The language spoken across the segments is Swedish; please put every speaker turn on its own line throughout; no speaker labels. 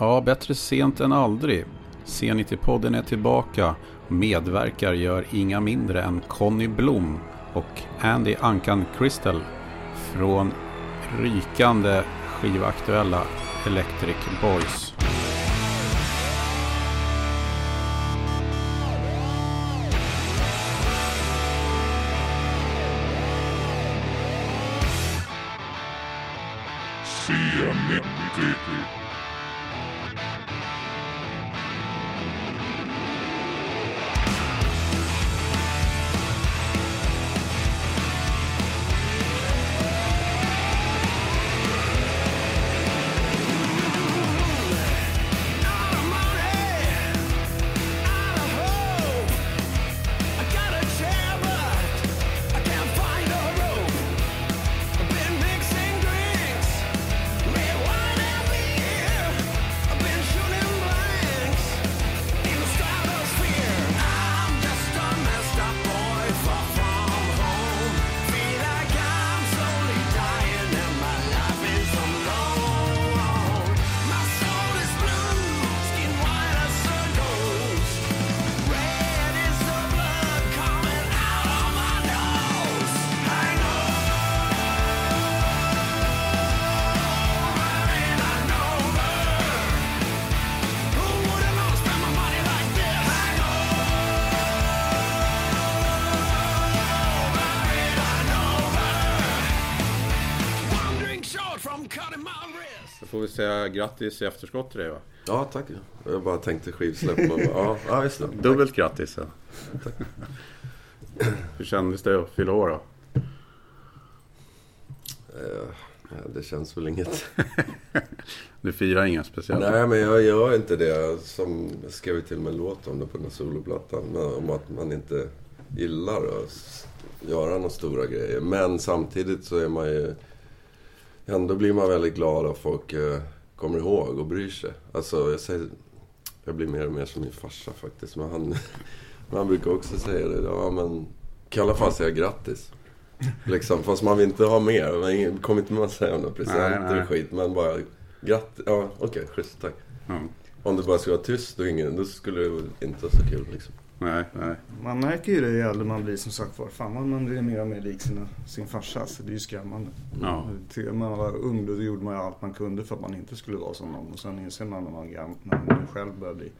Ja, bättre sent än aldrig. C90-podden är tillbaka. Medverkar gör inga mindre än Conny Blom och Andy Ankan Crystal från rykande skivaktuella Electric Boys. Grattis i efterskott till dig va?
Ja, tack. Jag bara tänkte skivsläpp. och Ja, ja, just det.
Dubbelt grattis. Ja. Hur kändes det att fylla år då?
Eh, Det känns väl inget.
Du firar inga speciellt?
Nej, men jag gör inte det. Som jag skrev till med en låt om det på den här soloplattan. Om att man inte gillar att göra några stora grejer. Men samtidigt så är man ju... Ändå blir man väldigt glad att folk eh, kommer ihåg och bryr sig. Alltså, jag säger... Jag blir mer och mer som min farsa faktiskt. Men han, men han brukar också säga det. Ja, men... Kan i alla fall säga grattis. Liksom, fast man vill inte ha mer. Man kommer inte med säga några presenter
Nej, nej.
och skit. Men bara grattis. Ja, okej. schysst, tack.
Ja.
Om det bara skulle vara tyst och ingen, då skulle det inte vara så kul liksom.
Nej, nej.
Man märker ju det ju äldre man blir som sagt var. Fan vad man blir mer och mer lik sina, sin farsa. Så det är ju skrämmande.
Ja.
När man var ung då gjorde man ju allt man kunde för att man inte skulle vara som någon. Och sen inser man när man, när man själv börjar bli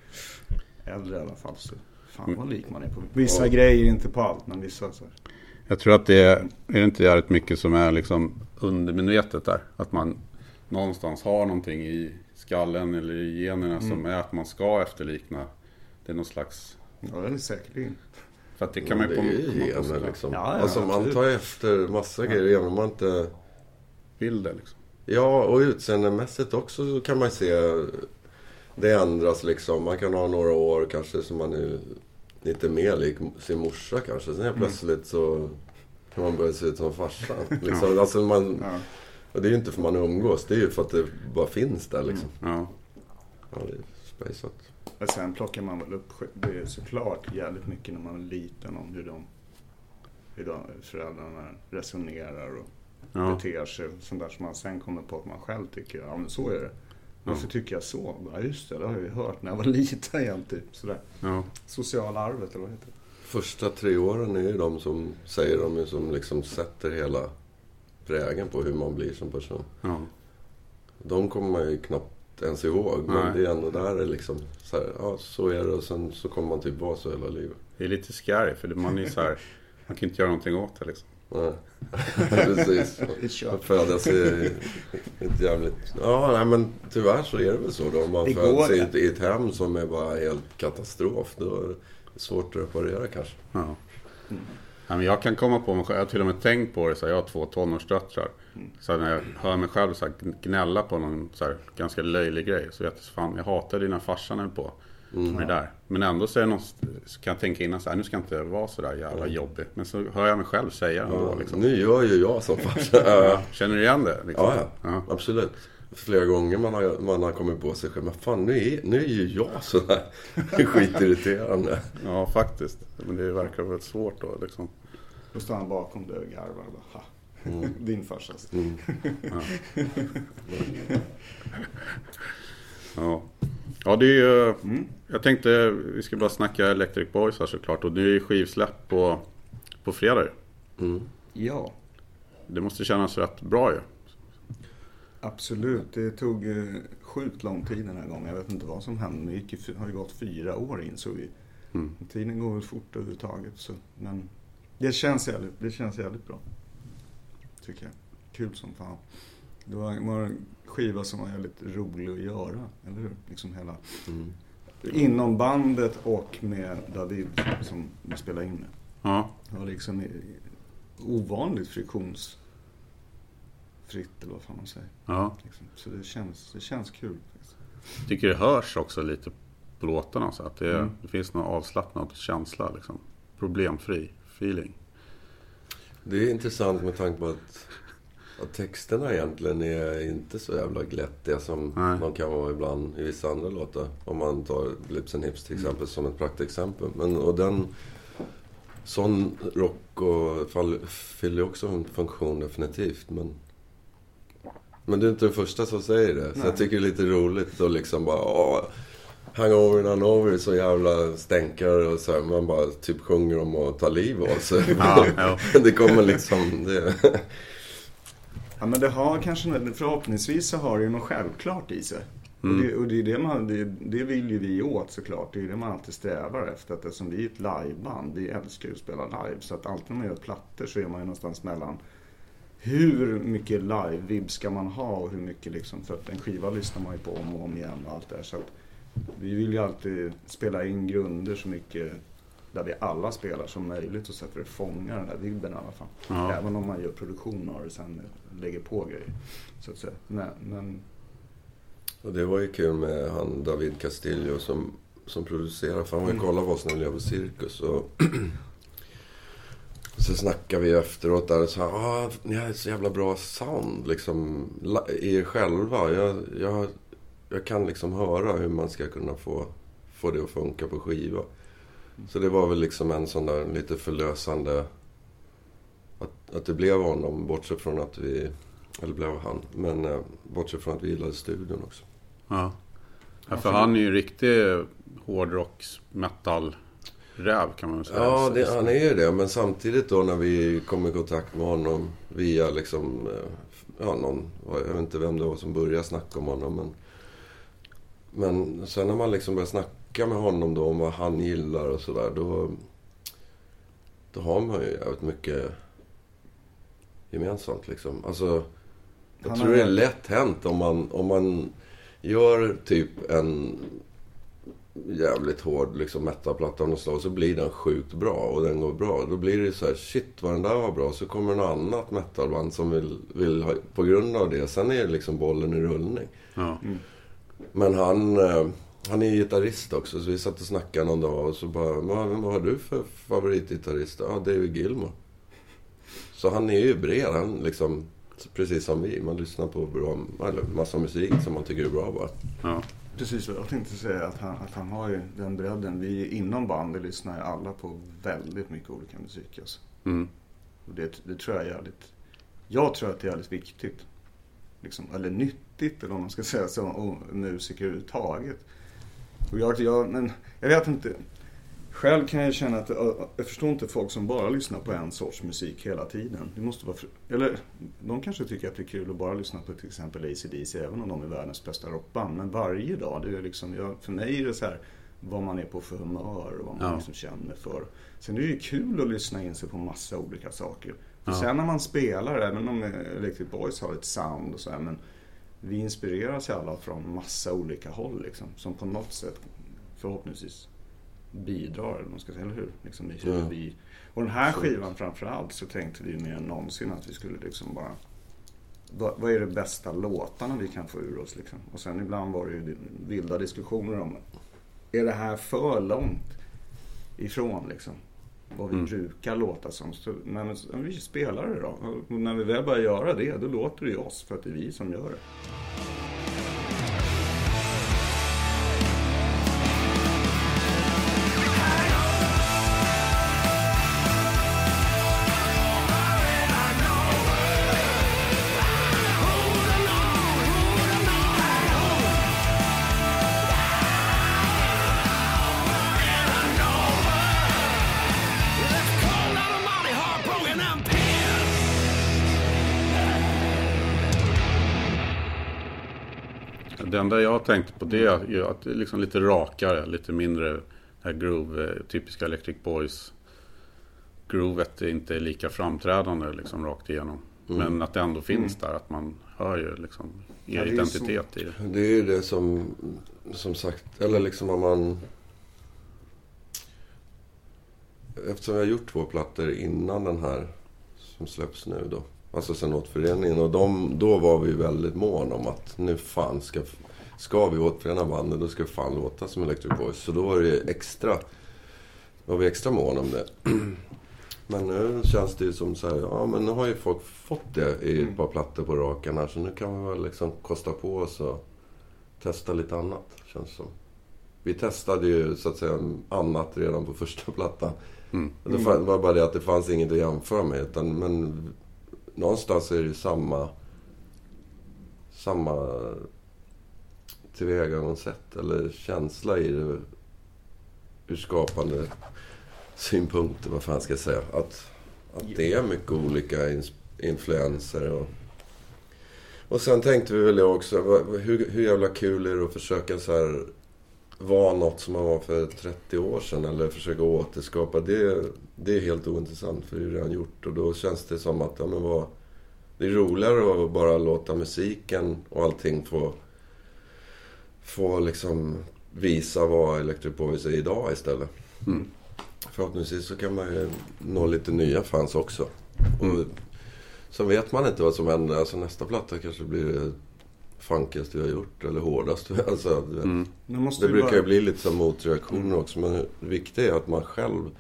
äldre i alla fall. Så fan vad lik man är på vissa
Ja.
grejer, inte på allt. Men vissa så här.
Jag tror att det är, är det inte jävligt mycket som är liksom undermedvetet där. Att man någonstans har någonting i skallen eller i generna som är att man ska efterlikna. Det är någon slags...
Ja, det är säkerligen.
För att det kan man
det
ju
är
på,
ju gener liksom.
Ja, ja,
alltså man tar efter massa grejer även om man inte...
bilder liksom.
Ja, och utseendemässigt också så kan man se det ändras liksom. Man kan ha några år kanske som man är lite mer lik sin morsa kanske. Sen helt
Mm.
plötsligt så kan man börja se ut som farsan. Liksom. Alltså man,
Ja.
och det är ju inte för man umgås, det är ju för att det bara finns där liksom.
Ja.
Ja, det är spejsat.
Men sen plockar man väl upp det är såklart jävligt mycket när man är liten om hur de, hur de föräldrarna resonerar och
Ja.
beter sig. Sånt där som man sen kommer på att man själv tycker, ja men så är det. Varför tycker jag så? Ja just det, det har jag ju hört när jag var liten igen typ. Sådär.
Ja.
Sociala arvet eller vad heter det?
Första tre åren är ju de som säger de som liksom sätter hela prägen på hur man blir som person.
ja.
De kommer man ju knappt ens ihåg. Men
Nej.
det är ändå där det liksom, så här, ja så är det och sen så kommer man typ vara så hela livet.
Det är lite scary för man är så här... Man kan inte göra någonting åt det liksom.
Nej. Precis.
Det är kört.
Att födas är ett jävligt... Ja, nej men tyvärr så är det väl så då. Om man
Det
föds i ett, i ett hem som är bara helt katastrof. Då är det svårt att reparera kanske.
Ja. Ja, men jag kan komma på mig själv, jag har till och med tänkt på det, så här, jag har två tonårsdöttrar. Så när jag hör mig själv så här, gnälla på någon så här, ganska löjlig grej så vet jag fan, jag hatar dina farsan höll på med det där. Men ändå så, är det något, så kan jag tänka innan så här, nu ska jag inte vara så där jävla jobbig. Men så hör jag mig själv säga det ändå. Liksom.
Nu gör ju jag som farsa.
Ja, känner du igen det? Liksom?
Ja, ja.
Ja.
Absolut. Flera gånger man har, man har kommit på sig själv. Men fan, nu är, nu är ju jag sådär skitirriterande.
ja, faktiskt. Men det verkar väldigt svårt då liksom.
Då står han bakom dig och garvar och bara, ha.
Mm.
Din farsa.
Mm.
Ja. Ja, det är ju...
Mm.
Jag tänkte, vi ska bara snacka Electric Boys här såklart. Och det är ju skivsläpp på, på fredag.
Mm.
Ja,
Det måste kännas rätt bra ju.
absolut. Det tog eh, sjukt lång tid den här gången. Jag vet inte vad som hände. Det har ju gått fyra år insåg vi.
Mm.
Tiden går väl fort överhuvudtaget. Så, men det känns, jävligt, det känns jävligt bra. Tycker jag. Kul som fan. Det var, var en skiva som var jävligt rolig att göra. Eller hur? Liksom hela,
Mm.
inom bandet och med David som vi spelade in med.
Ja,
Det var liksom ovanligt friktionsfritt eller vad fan man säger.
ja.
Liksom. Så det känns, det känns kul. Faktiskt.
Tycker det hörs också lite på låtarna. Så att det,
Mm.
det finns någon avslappnad känsla. Liksom. Problemfri feeling.
Det är intressant med tanke på att, att texterna egentligen är inte så jävla glättiga som
Nej.
de kan vara ibland i vissa andra låtar. Om man tar Lips and Hips till exempel som ett praktexempel. Men, och den... Sån rock och fall, fyller också en funktion definitivt. Men, men du är inte den första som säger det. Så
Nej.
jag tycker det är lite roligt att liksom bara... Åh, Hangover and Hanover är så jävla stänkare och så här, Man bara typ sjunger om att ta liv av sig.
Ja, ja.
det kommer liksom... Det,
Ja, men det har kanske, förhoppningsvis så har det ju något självklart i sig. Och, det, och det, är det, man, det, det vill ju vi åt såklart. Det är det man alltid strävar efter. Att eftersom vi är ett liveband, vi älskar ju att spela live. Så att alltid när man gör plattor så är man ju någonstans mellan hur mycket live-vibb ska man ha och hur mycket liksom, för att en skiva lyssnar man ju på om och om igen och allt det där. Så att vi vill ju alltid spela in grunder så mycket där vi alla spelar som möjligt och så för att fånga den där vibben i alla fall.
Ja.
Även om man gör produktion av det sen lägger på grejer. Så att säga. Men, men
och det var ju kul med han David Castillo som, som producerar. För han var ju kollade på oss när vi på Cirkus. Och så snackade vi efteråt där och sa ah, ni har så jävla bra sound liksom i er själva. Jag, jag, jag kan liksom höra hur man ska kunna få, få det att funka på skiva. Så det var väl liksom en sån där lite förlösande att, att det blev honom, bortsett från att vi... Eller blev han. Men eh, bortsett från att vi gillade studion också.
Ja. ja för han är ju en riktig hårdrocks metal räv kan man säga.
Ja, det, han är ju det. Men samtidigt då när vi kom i kontakt med honom via liksom... eh, Ja, någon... Jag vet inte vem det var som började snacka om honom. Men, men sen när man liksom börjar snacka med honom då om vad han gillar och sådär. Då, då har man ju jävligt mycket gemensamt liksom. Alltså... Jag
Han
tror det är lätt hänt om man, om man gör typ en jävligt hård liksom metalplatta av något slag. Så blir den sjukt bra och den går bra. Då blir det så här, shit vad den där var bra. Så kommer något annat metalband som vill, vill ha, på grund av det. Sen är liksom bollen i rullning.
Ja.
Men han, eh, han är gitarrist också. Så vi satt och snackade någon dag och så bara, vad, vad har du för favoritgitarrist? Ja, David Gilmour. Så han är ju bred. Han liksom, precis som vi. Man lyssnar på bra, eller massa musik som man tycker är bra bara.
Ja.
Precis jag tänkte säga. Att han, att han har ju den bredden. Vi inom bandet lyssnar ju alla på väldigt mycket olika musik. Alltså.
Mm.
Och det, det tror jag är jävligt... Jag tror att det är jävligt viktigt. Liksom, eller nyttigt eller vad man ska säga som och musiker överhuvudtaget. Och jag, jag, men jag vet inte. Själv kan jag känna att jag, jag förstår inte folk som bara lyssnar på en sorts musik hela tiden. Det måste vara, eller de kanske tycker att det är kul att bara lyssna på till exempel AC/DC även om de är världens bästa rockband. Men varje dag, det är liksom, jag, för mig är det så här vad man är på för humör och vad man
Ja.
liksom känner för. Sen är det ju kul att lyssna in sig på massa olika saker.
Ja.
sen när man spelar, även om Electric Boys har ett sound och så här, men vi inspireras ju alla från massa olika håll liksom. Som på något sätt förhoppningsvis bidrar, eller man ska säga, eller hur? Liksom,
Ja.
vi, och den här skivan framförallt så tänkte vi mer än någonsin att vi skulle liksom bara vad, vad är det bästa låtarna vi kan få ur oss liksom? Och sen ibland var det ju vilda diskussioner om är det här för långt ifrån liksom? Vad vi
Mm.
brukar låta som. Så, men, vi spelar det då. Och när vi väl börjar göra det, då låter det ju oss för att det är vi som gör det.
Det enda jag tänkte på det är ju att det är liksom lite rakare, lite mindre här groove, eh, typiska Electric Boys. Groovet är inte lika framträdande liksom rakt igenom. Men att det ändå finns där, att man hör ju liksom er
Ja, det är ju
identitet i det.
Det är ju det som, som sagt, eller liksom om man... Eftersom jag har gjort två plattor innan den här som släpps nu då. Alltså sen återföreningen. Och de, då var vi väldigt måna om att nu fan ska, ska vi återförena bandet då ska vi fan låta som Electric Boys. Så då var det extra, var vi extra måna om det. Men nu känns det ju som så här, ja men nu har ju folk fått det i ett par plattor på raken här. Så nu kan vi väl liksom kosta på oss och testa lite annat, känns det som. Vi testade ju så att säga annat redan på första plattan.
Mm.
Det var bara det att det fanns inget att jämföra med. Utan, men någonstans är det ju samma, samma tillvägagångssätt eller känsla i det ur skapande synpunkter, vad fan ska jag säga. Att, att det är mycket olika influenser. Och, och sen tänkte vi väl det också, vad- hur, hur jävla kul är det att försöka så här vara något som man var för 30 år sedan eller försöka återskapa. Det, det är helt ointressant för det är redan gjort. Och då känns det som att ja, men vad, det är roligare att bara låta musiken och allting få, få liksom visa vad Electric Boys är idag istället.
Mm.
Förhoppningsvis så kan man ju nå lite nya fans också. Och sen vet man inte vad som händer. Alltså nästa platta kanske blir det funkigaste vi har gjort. Eller hårdaste. Alltså.
Mm.
Det brukar
bara-
ju bli lite som motreaktioner också. Men det viktiga är att man själv...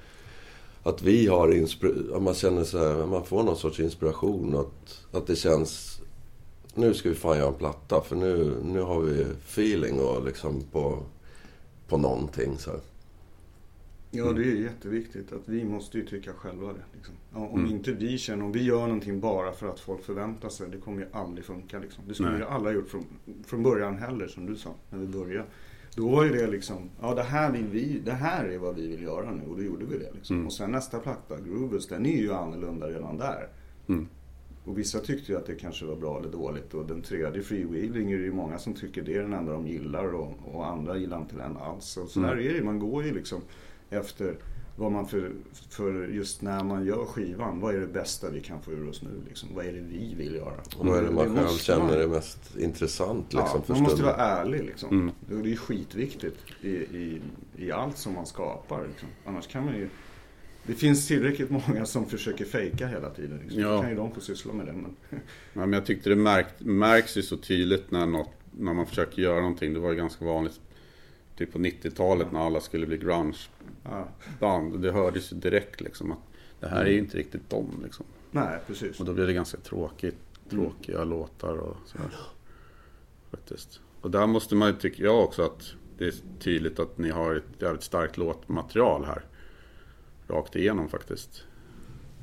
Att vi har inspir- att man känner så här, man får någon sorts inspiration. Att, att det känns... Nu ska vi fan göra en platta. För nu, nu har vi feeling och liksom på, på någonting. Så.
Ja, det är jätteviktigt att vi måste ju tycka själva det. Liksom. Om
Mm.
inte vi känner, om vi gör någonting bara för att folk förväntar sig, det kommer ju aldrig funka. Liksom. Det skulle ju alla gjort från, från början heller, som du sa, när vi började. Då var ju det liksom, ja det här vill vi, det här är vad vi vill göra nu och då gjorde vi det. Liksom.
Mm.
Och sen nästa platta, Groovus, den är ju annorlunda redan där.
Mm.
Och vissa tyckte ju att det kanske var bra eller dåligt. Och den tredje, Freewheeling, är det ju många som tycker det är den enda de gillar och, och andra gillar inte den alls. Och så
Mm.
där är det Man går ju liksom efter vad man för, för just när man gör skivan. Vad är det bästa vi kan få ur oss nu? Liksom? Vad är det vi vill göra?
Och vad är det man själv känner är mest intressant liksom,
ja,
för
man måste vara ärlig liksom.
Mm.
Det är ju skitviktigt i, i, i allt som man skapar. Liksom. Annars kan man ju... Det finns tillräckligt många som försöker fejka hela tiden. Liksom.
Ja.
Då kan ju de få syssla med det. Men...
Ja, men jag tyckte det märk, märks ju så tydligt när, något, när man försöker göra någonting. Det var ju ganska vanligt typ på 90-talet när alla skulle bli grunge-band.
Ja.
Det hördes ju direkt liksom att det här är ju inte riktigt dem liksom.
Nej, precis.
Och då blir det ganska tråkigt, tråkiga låtar och sådär. Faktiskt. Och där måste man ju, tycker jag också att det är tydligt att ni har ett jävligt starkt låtmaterial här. Rakt igenom faktiskt.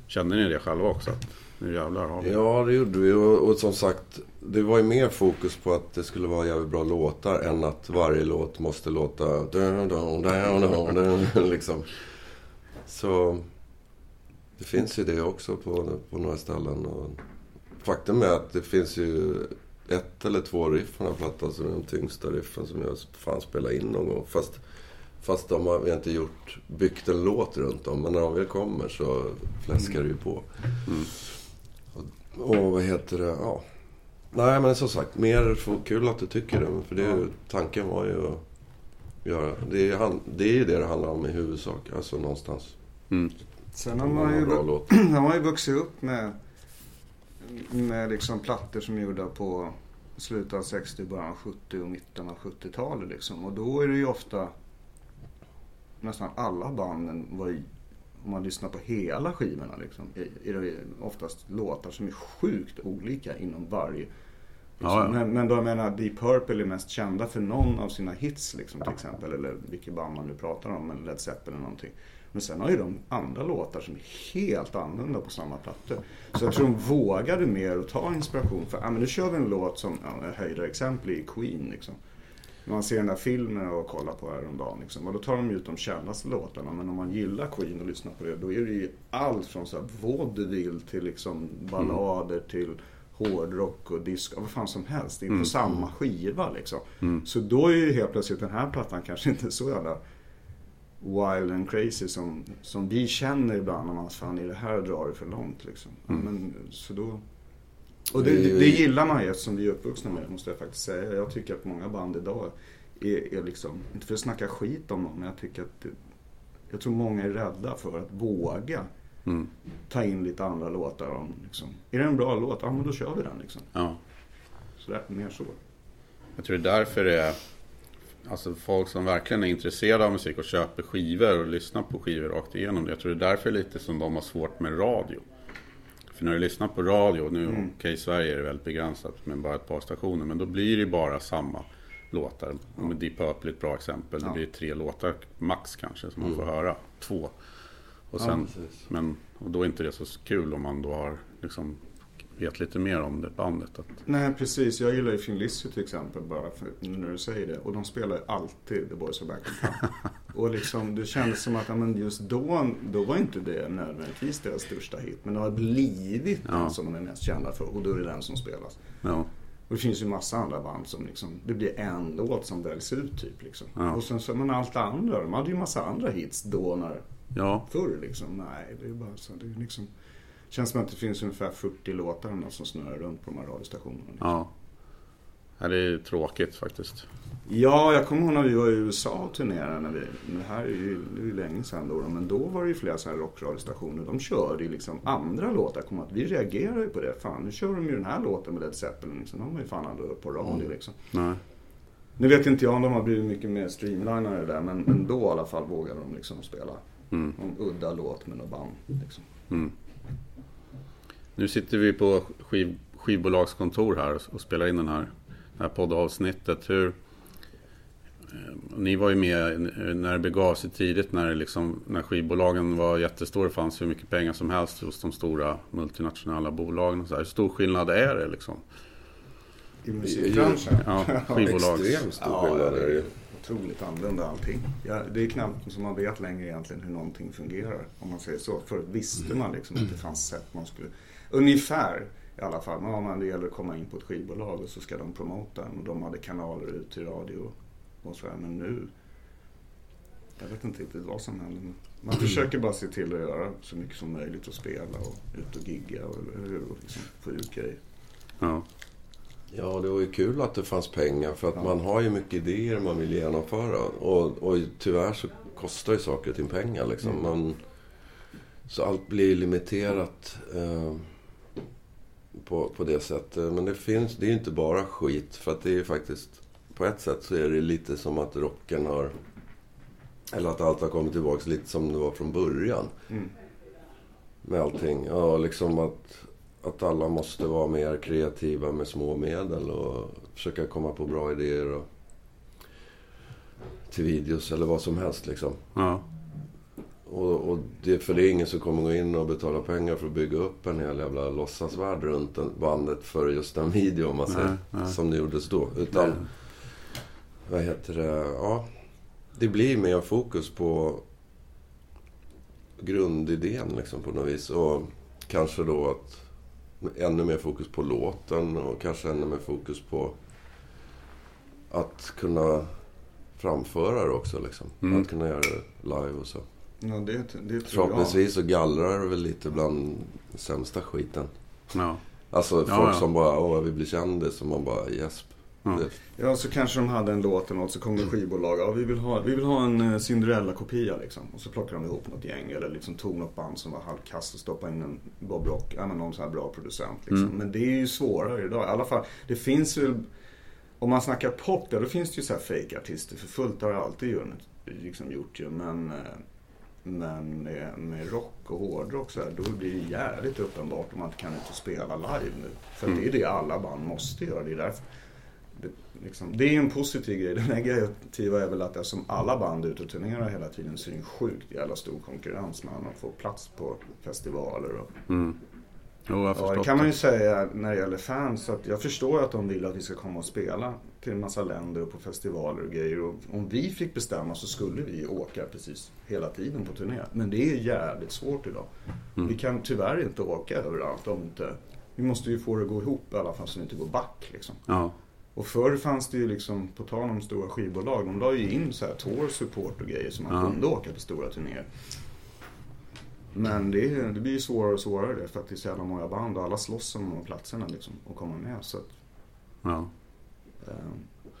Kände ni det själva också? Att nu jävlar har vi...
Ja, det gjorde vi. Och, och som sagt, det var ju mer fokus på att det skulle vara jävligt bra låtar än att varje låt måste låta... liksom. Så det finns ju det också på, på några ställen. Och faktum är att det finns ju ett eller två riff på den här plattan som är de tyngsta riffen som jag fan spelar in någon gång. Fast, fast de har vi inte gjort, byggt en låt runt dem. Men när de väl kommer så fläskar det ju på. Och, och vad heter det? Ja. Nej men som sagt, mer för, kul att du tycker det. För det är ju, tanken var ju att göra... Det är, han- det är ju det det handlar om i huvudsak. Alltså någonstans.
Mm.
Sen har man ju, har ju vuxit upp med, med liksom plattor som är gjorda på slutet av 60, början av 70 och mitten av 70-talet. Liksom. Och då är det ju ofta nästan alla banden var om man lyssnar på hela skivorna liksom, är, det oftast låtar som är sjukt olika inom varje. Liksom.
Ja, ja.
Men, men då jag menar Deep Purple är mest kända för någon av sina hits liksom, till exempel. Eller vilket band man nu pratar om, eller Led Zeppelin eller någonting. Men sen har ju de andra låtar som är helt annorlunda på samma plattor. Så jag tror de vågade mer att ta inspiration. För ja, men nu kör vi en låt som, ja, ett höjda exempel i Queen liksom. Man ser den där filmen och kollar på häromdagen liksom. Och då tar de ut de kändaste låtarna. Men om man gillar Queen och lyssnar på det. Då är det ju allt från så här vaudeville till liksom ballader till hårdrock och disco, vad fan som helst. In på samma skiva liksom. Så då är ju helt plötsligt den här plattan kanske inte så jävla wild and crazy som, som vi känner ibland när man fan i det här drar det för långt liksom. Ja, Men, så då... Och det, det, det gillar man ju eftersom vi är uppvuxna med det måste jag faktiskt säga. Jag tycker att många band idag är, är liksom, inte för att snacka skit om dem, men jag tycker att jag tror många är rädda för att våga
Mm.
ta in lite andra låtar. Om, liksom. Är det en bra låt? Ja, men då kör vi den liksom.
Ja.
Så där, mer så.
Jag tror det är därför det är Alltså folk som verkligen är intresserade av musik och köper skivor och lyssnar på skivor rakt igenom. Jag tror det är därför lite som de har svårt med radio. För när du lyssnar på radio, nu
Mm.
okej i Sverige är det väldigt begränsat med bara ett par stationer. Men då blir det bara samma låtar. Med Deep Purple är ett bra exempel. Det
Ja.
blir tre låtar max kanske som man får höra. Två. Och,
Ja,
sen,
precis.
men, och då är inte det så kul om man då har liksom vet lite mer om det bandet. Att,
Nej, precis. Jag gillar ju Thin Lizzy till exempel, bara för, när du säger det. Och de spelar ju alltid The Boys Are Back. Och liksom, det kändes som att men just då, då var inte det nödvändigtvis deras största hit. Men det har blivit
Ja.
den som de är mest kända för. Och då är det den som spelas.
ja,
Och det finns ju massa andra band som liksom, det blir en låt som väljs ut typ liksom.
Ja.
Och sen så, men allt det andra, de hade ju massa andra hits då när,
ja,
förr liksom. Nej, det är bara så, det är liksom, känns som att det finns ungefär 40 låtar som snurrar runt på de här radiostationerna. Liksom.
ja. ja. Det är tråkigt faktiskt.
Ja, jag kommer ihåg när vi var i USA och turnerade. När vi, det här är ju, det är ju länge sedan då, men då var det ju flera sådana här rockradiostationer. De körde ju liksom andra låtar. Kom att vi reagerade ju på det. Fan, nu kör de ju den här låten med Led Zeppelin. Liksom. De har ju fan aldrig på radio liksom.
Nej.
Nu vet inte jag om de har blivit mycket mer streamlinade där, men, men då i alla fall vågade de liksom spela
Mm.
någon udda låt med något band. Liksom.
Mm. Nu sitter vi på skiv, skivbolagskontor här och- spelar in den här, det här poddavsnittet. Hur, eh, ni var ju med när det begav sig tidigt när, liksom, när skivbolagen var jättestora. Det fanns hur mycket pengar som helst hos de stora multinationella bolagen. Och så här. Hur stor skillnad är det liksom?
I musikbranschen.
Ja, skivbolags...
Extremt stor skillnad är det ju
otroligt annorlunda allting. Ja, det är knappt som man vet längre egentligen hur någonting fungerar. Om man säger så. Förut visste man liksom att det fanns sätt man skulle... Ungefär i alla fall. Men om det gäller att komma in på ett skivbolag och så ska de promota en. Och de hade kanaler ut till radio och sådär. Men nu... Jag vet inte riktigt vad som händer. Man försöker bara se till att göra så mycket som möjligt och spela och ut och gigga och, och liksom få ut grejer.
Ja,
Ja, det var ju kul att det fanns pengar för att
Ja.
man har ju mycket idéer man vill genomföra. Och, och tyvärr så kostar ju saker och ting pengar liksom.
Mm.
Man, så allt blir limiterat eh, på, på det sättet. Men det finns, det är ju inte bara skit. För att det är ju faktiskt, på ett sätt så är det lite som att rocken har... Eller att allt har kommit tillbaka lite som det var från början.
Mm.
Med allting. Ja, liksom att, att alla måste vara mer kreativa med små medel och försöka komma på bra idéer och, till videos eller vad som helst liksom.
ja,
Och, och det, för det är ingen som kommer gå in och betala pengar för att bygga upp en hel jävla låtsasvärld runt den- bandet för just en video om man säger.
Nej, nej.
Som det gjordes då. Utan,
Nej.
vad heter det? Ja, det blir mer fokus på grundidén liksom på något vis. Och kanske då att ännu mer fokus på låten och kanske ännu mer fokus på att kunna framföra det också liksom.
Mm.
Att kunna göra det live och så.
Ja, det, det tror jag.
Förhoppningsvis så gallrar det väl lite bland sämsta skiten.
ja,
Alltså folk
Ja, ja.
som bara, åh, vi blir kändis. Och man bara, gäsp.
Ja.
Det-
Ja, så kanske de hade en låt eller något, så kom det skivbolag. Ja, vi vill ha, vi vill ha en eh, Cinderella-kopia liksom. Och så plockade de ihop något gäng eller liksom tog något band som var halvkast och stoppade in en Bob Rock, ja men någon sån här bra producent liksom.
Mm.
Men det är ju svårare idag. I alla fall, det finns ju, om man snackar pop, ja, då finns det ju så här fake-artister för fullt har det alltid gjort, liksom gjort ju. Men, eh, men med, med rock och hårdrock så här, då blir det jävligt uppenbart om man inte kan ut och spela live nu. För
Mm.
det är det alla band måste göra. Det är därför det, liksom, det är ju en positiv grej. Den negativa är väl att eftersom alla band är ute och turnerar hela tiden så är det en sjukt jävla stor konkurrens med att få plats på festivaler. Och,
mm. Jo,
ja, det kan man ju
det.
säga när det gäller fans. Att jag förstår att de vill att vi ska komma och spela till en massa länder och på festivaler och grejer. Och om vi fick bestämma så skulle vi åka precis hela tiden på turné. Men det är jävligt svårt idag.
Mm.
Vi kan tyvärr inte åka överallt om inte vi måste ju få det att gå ihop i alla fall så vi inte går back liksom.
Ja.
Och förr fanns det ju liksom, på tal om stora skivbolag, de la ju in så här tour support och grejer så man
Ja.
kunde åka på stora turnéer. Men det, det blir ju svårare och svårare det för att det är så jävla många band och alla slåss om de här platserna liksom och komma med. Så att,
ja.
eh,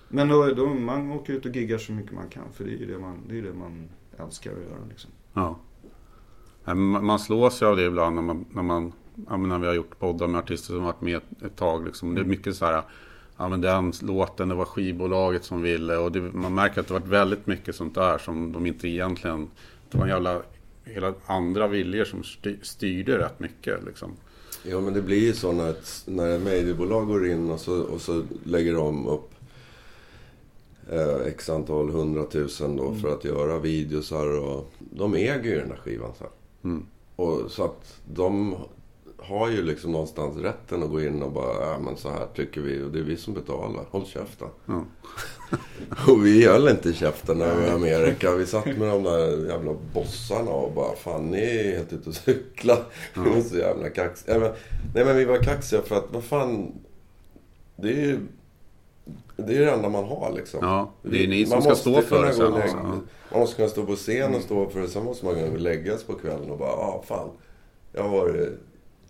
men då, då, man åker ut och giggar så mycket man kan för det är ju det man, det är det man älskar att göra liksom.
Ja. Man slås ju av det ibland när, man, när, man, ja, när vi har gjort poddar med artister som varit med ett, ett tag. Liksom. Det är mycket så här, ja men den låten, det var skivbolaget som ville. Och det, man märker att det varit väldigt mycket sånt där som de inte egentligen... Det var en jävla, hela andra viljor som styr, styrde rätt mycket. Liksom.
Ja men det blir ju så när ett, när ett mediebolag går in och så, och så lägger de upp eh, x antal hundratusen då för att göra videosar och de äger ju den här skivan så här.
Mm.
Och så att de har ju liksom någonstans rätten att gå in och bara, ja men så här tycker vi och det är vi som betalar. Håll käften.
Ja.
Och vi höll inte käften när vi var i Amerika. Vi satt med de där jävla bossarna och bara, fan ni är helt ute och cykla. Vi var så jävla kaxiga. Nej men, nej men vi var kaxiga för att, vad fan. Det är ju det, är det enda man har liksom.
Ja, det är ni som
Man
ska stå för det sen
lägga-
Ja.
Man måste kunna stå på scen och stå för det. Sen måste man kunna läggas på kvällen och bara, ah, fan. Jag har varit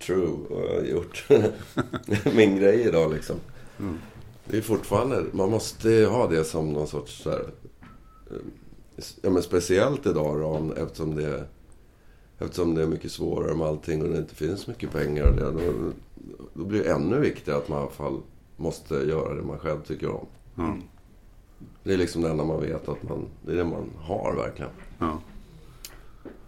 true och jag har gjort min grej idag liksom.
Mm.
Det är fortfarande, man måste ha det som någon sorts så här, eh, ja men speciellt idag då, om- eftersom det, eftersom det är mycket svårare med allting och det inte finns mycket pengar. och Det, då, då blir det ännu viktigare att man i alla fall måste göra det man själv tycker om.
Ja.
Det är liksom det enda man vet att man, det är det man har verkligen.
Ja.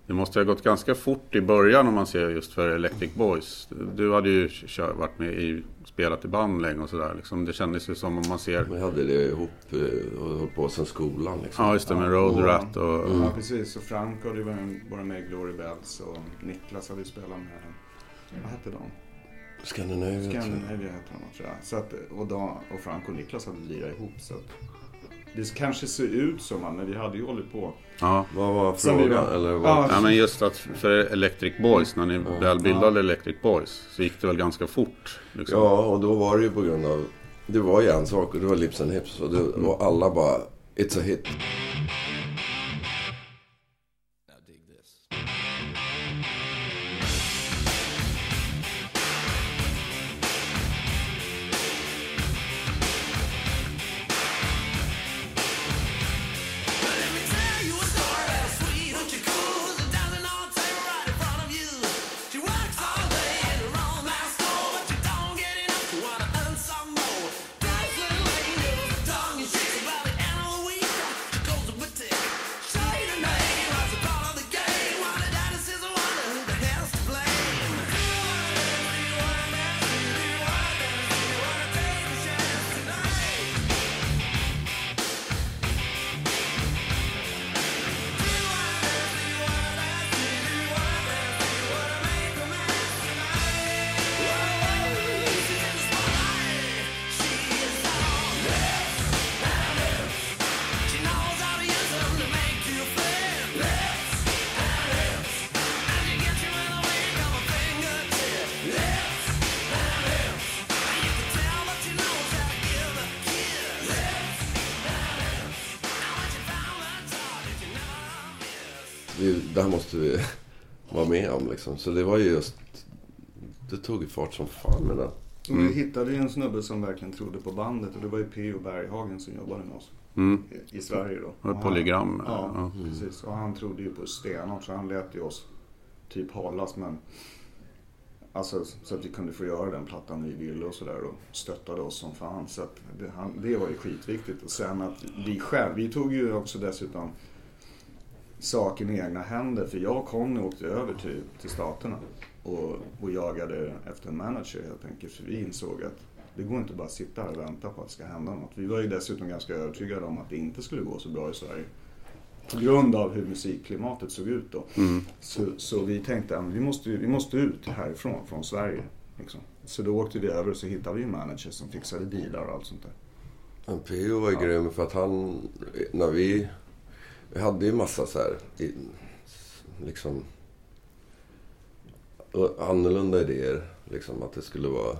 Det måste ha gått ganska fort i början om man ser just för Electric Boys. Du hade ju kör, varit med i, spelat i band länge och sådär. Liksom, det kändes ju som om man ser...
Vi hade det ihop eh, och höll på sen skolan liksom.
Ja, just det med Road Rat och...
Ja, precis. Och Frank hade ju varit- med i Glory Bells och Niklas hade ju spelat med, vad hette de?
Scandinavia.
Scandinavia hette de tror jag. Så att, och, Dan, och Frank och Niklas hade lirat ihop. Så att, det kanske ser ut som, men vi hade ju hållit på.
Ja.
Vad var frågan?
var-
Eller vad?
Ja.
ja, men just att för Electric Boys, när ni väl bildade Electric Boys, så gick det väl ganska fort. Liksom.
Ja, och då var det ju på grund av... Det var ju en sak och det var Lips and Hips. Och, det, och alla bara... It's a hit. Liksom. Så det var ju just... Det tog ju fart som fan med det.
Och vi hittade ju en snubbe som verkligen trodde på bandet och det var ju P.O. Berghagen som jobbade med oss.
Mm.
I, i Sverige då.
Och
han-
Polygram.
Ja,
Ja.
precis. Och han trodde ju på stenhårt så han lät ju oss typ hållas men Alltså så att vi kunde få göra den plattan vi ville och sådär och stöttade oss som fan. Så att det, han, det var ju skitviktigt. Och sen att vi själv, vi tog ju också dessutom saken i egna händer. För jag och Conny åkte över till, till Staterna och, och jagade efter en manager helt enkelt. För vi insåg att det går inte bara att sitta här och vänta på att det ska hända något. Vi var ju dessutom ganska övertygade om att det inte skulle gå så bra i Sverige. På grund av hur musikklimatet såg ut då. Så, så vi tänkte att vi måste, vi måste ut härifrån, från Sverige. Liksom. Så då åkte vi över och så hittade vi en manager som fixade dealar och allt sånt där.
Men P.O. var ju grym för att han... När vi... Vi hade ju massa så här... Liksom... och Annorlunda idéer. Liksom att det skulle vara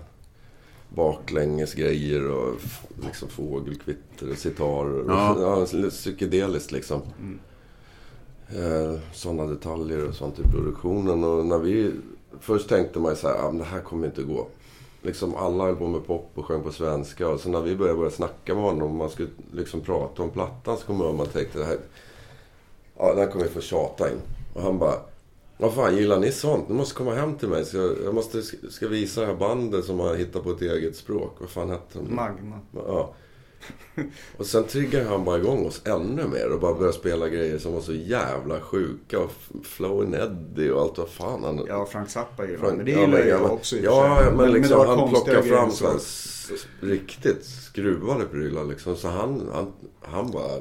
baklänges grejer och liksom fågelkvitter och sitarer.
Ja.
Ja. Psykedeliskt liksom. Eh, sådana detaljer och sånt i produktionen. Och när vi... Först tänkte man ju så här, ah, men det här kommer inte gå. Liksom alla höll på med pop och sjöng på svenska. Och så när vi började börja snacka med honom och man skulle liksom prata om plattan så att man tänkte det här... Ja, den här kommer vi få tjata in. Och han bara... Vad fan, gillar ni sånt? Ni måste komma hem till mig. Så jag, jag måste, ska visa det här bandet som har hittat på ett eget språk. Vad fan hette de?
Magma.
Ja. Och sen triggade han bara igång oss ännu mer och bara började spela grejer som var så jävla sjuka. Och Flow Eddie och allt vad fan han...
Ja, Frank Zappa gillar
Frank-
Men det
ja,
gillar
men-
jag
men-
också
Ja, men,
det
liksom
var
han plockar fram
så.
här riktigt skruvade prylar liksom. Så han, han, han bara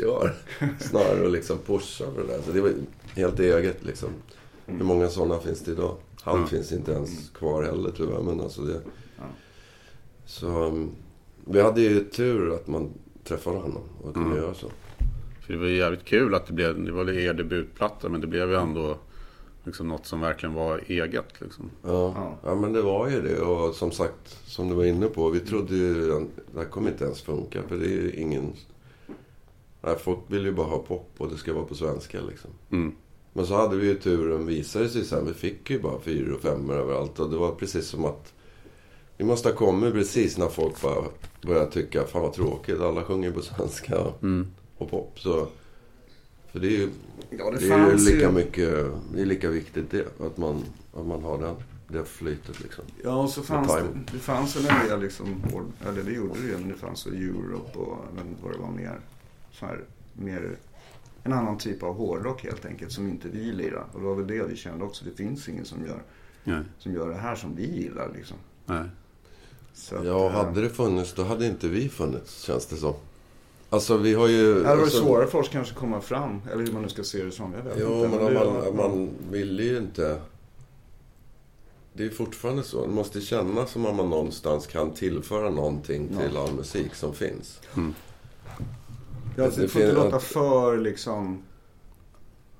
kör snarare och liksom pushar för det där. Så det var helt eget liksom. Hur många sådana finns det idag? Han finns inte ens kvar heller tyvärr. Men alltså det... Så um, vi hade ju tur att man träffade honom och kunde göra så.
För det var ju jävligt kul att det blev, det var er debutplatta men det blev ju ändå liksom något som verkligen var eget liksom.
Ja,
Ja.
ja, men det var ju det. Och som sagt, som du var inne på. Vi trodde ju att det här kommer inte ens funka. För det är ju ingen... Nej, folk vill ju bara ha pop och det ska vara på svenska liksom.
Mm.
Men så hade vi ju turen, visade sig sen. Vi fick ju bara fyra och femmor överallt. Och det var precis som att... Vi måste ha kommit precis när folk bara började tycka, fan vad tråkigt. Alla sjunger på svenska och pop. Så... För det är ju,
Ja, det,
det är ju lika
ju...
mycket... Det är lika viktigt det. Att man, att man har den, det flytet liksom.
Ja, och så fanns det, det fanns väl en del liksom, eller det gjorde det ju, men det fanns väl Europe och jag vet inte vad det var mer. Så här, mer en annan typ av hårdrock helt enkelt som inte vi lirar. Och det var väl det vi kände också. Det finns ingen som gör,
Nej.
som gör det här som vi gillar liksom.
Nej.
Så att,
Ja,
eh,
hade det funnits då hade inte vi funnits känns det som. Alltså vi har ju...
Det varit
alltså,
svårare för oss kanske att komma fram. Eller hur man nu ska se det som. Jag vet
Jo,
inte.
men man, om man ville ju inte... Det är ju fortfarande så. Det måste kännas som om man någonstans kan tillföra någonting till all musik som finns.
Alltså, det
Det
får inte låta för liksom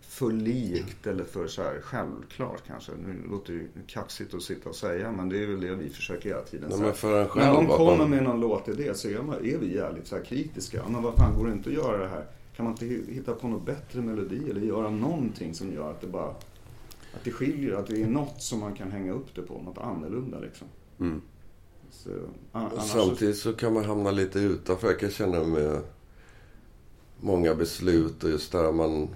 för likt eller för så här självklart kanske. Nu låter det ju kaxigt att sitta och säga men det är väl det vi försöker hela tiden
Nej, men för en
När
själv
de
att
kommer
man-
med någon låtidé så är, man, är vi jävligt så här kritiska. Men vad fan, går det inte att göra det här? Kan man inte hi- hitta på något bättre melodi eller göra någonting som gör att det bara att det skiljer, att det är något som man kan hänga upp det på, något annorlunda liksom.
Mm.
Så, annars
Samtidigt så kan man hamna lite utanför. Jag kan känna med många beslut och just där man...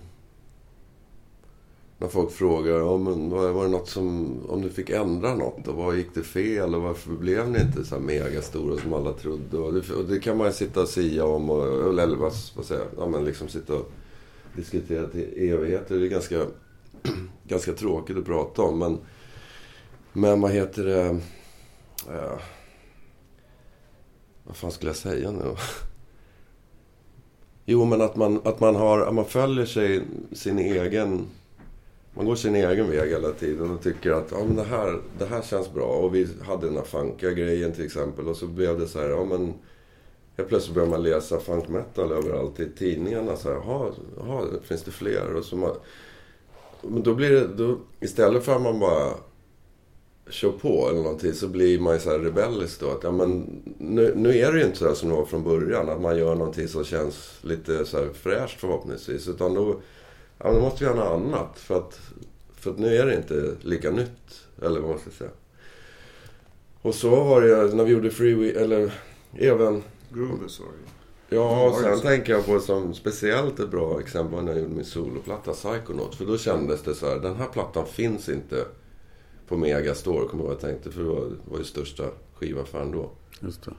När folk frågar ja, men var, det något som... Om du fick ändra något och vad gick det fel och varför blev ni inte så här megastora som alla trodde? Och det, och det kan man ju sitta och sia om och... Eller vad, vad säger jag? Ja, men liksom sitta och diskutera till evigheter. Det är ganska, ganska tråkigt att prata om men... Men vad heter det? Ja, vad fan skulle jag säga nu? Jo, men att man, att man, har, att man följer sig sin egen... Man går sin egen väg hela tiden och tycker att ja, men det, här, det här känns bra. Och vi hade den här funkiga grejen till exempel. Och så blev det så här, ja men... Helt plötsligt börjar man läsa funk metal överallt i tidningarna. Så här, jaha, jaha, finns det fler? Och så man, men då blir det... Då, istället för att man bara kör på eller någonting så blir man ju så här rebellisk då. Att, ja, men, nu, nu är det ju inte så här som det var från början. Att man gör någonting som känns lite så här fräscht förhoppningsvis. Utan då, ja, då måste vi göra något annat. För att, för att nu är det inte lika nytt. Eller vad man ska säga. Och så var det när vi gjorde Free eller även...
Grooves var det
Ja, och sen tänker jag på som speciellt ett bra exempel när jag gjorde min soloplatta Psychonaut. För då kändes det så här, den här plattan finns inte på Megastore, kommer jag ihåg jag tänkte. För det var, var ju största skivaffären då.
Just det.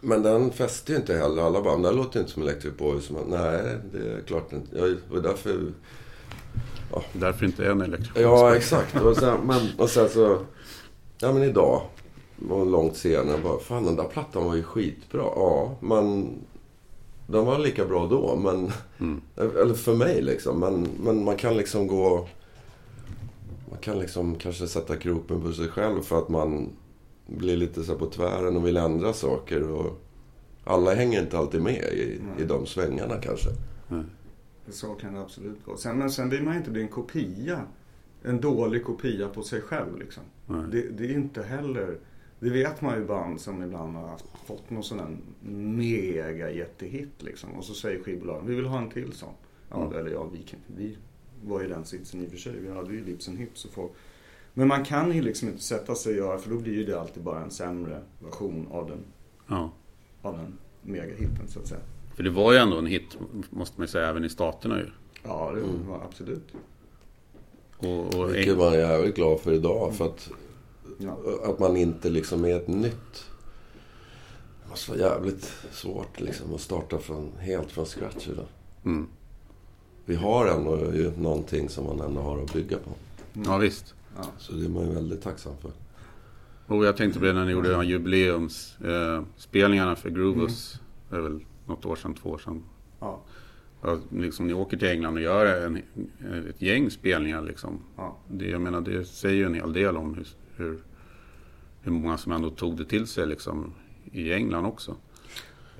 Men den fäste ju inte heller. Alla bara, "Men det här låter inte som Electric Boys. Men, Nej, det är klart inte. Jag, och därför...
Därför inte en elektrisk.
Ja, exakt. Och sen, men, och sen så... Ja, men idag. Och långt senare bara, fan den där plattan var ju skitbra. Ja, men... Den var lika bra då, men... Eller för mig liksom. Men, men man kan liksom gå... Man kan liksom kanske sätta kroppen på sig själv för att man blir lite så på tvären och vill ändra saker. Och alla hänger inte alltid med i, i de svängarna kanske.
Så kan det absolut gå. Sen, men sen vill man inte bli en kopia en dålig kopia på sig själv liksom.
Nej.
Det, det är inte heller, det vet man ju band som ibland har haft, fått någon sån där mega jättehit liksom. Och så säger skivbolagen, vi vill ha en till sån. Ja,
Mm.
eller ja, vi, kan, vi var i den sitsen i och för sig. Vi hade ju Lips and Hips och folk. Men man kan ju liksom inte sätta sig och göra, för då blir ju det alltid bara en sämre version av den,
Ja.
av den megahitten så att säga.
För det var ju ändå en hit, måste man ju säga, även i staterna ju.
Ja, det var absolut.
Och, och
Vilket man är jävligt glad för idag. För att,
Ja.
att man inte liksom är ett nytt. Det måste vara jävligt svårt liksom att starta från, helt från scratch idag.
Mm.
Vi har ändå ju någonting som man ändå har att bygga på.
Ja, visst.
Så det är man ju väldigt tacksam för.
Och jag tänkte på det när ni gjorde jubileumsspelningarna eh, för Groovus. Det är väl något år sedan, två år sedan.
Ja.
Ja, liksom, ni åker till England och gör en, ett gäng spelningar. Liksom.
Ja.
Det, jag menar, det säger ju en hel del om hur, hur, hur många som ändå tog det till sig liksom, i England också.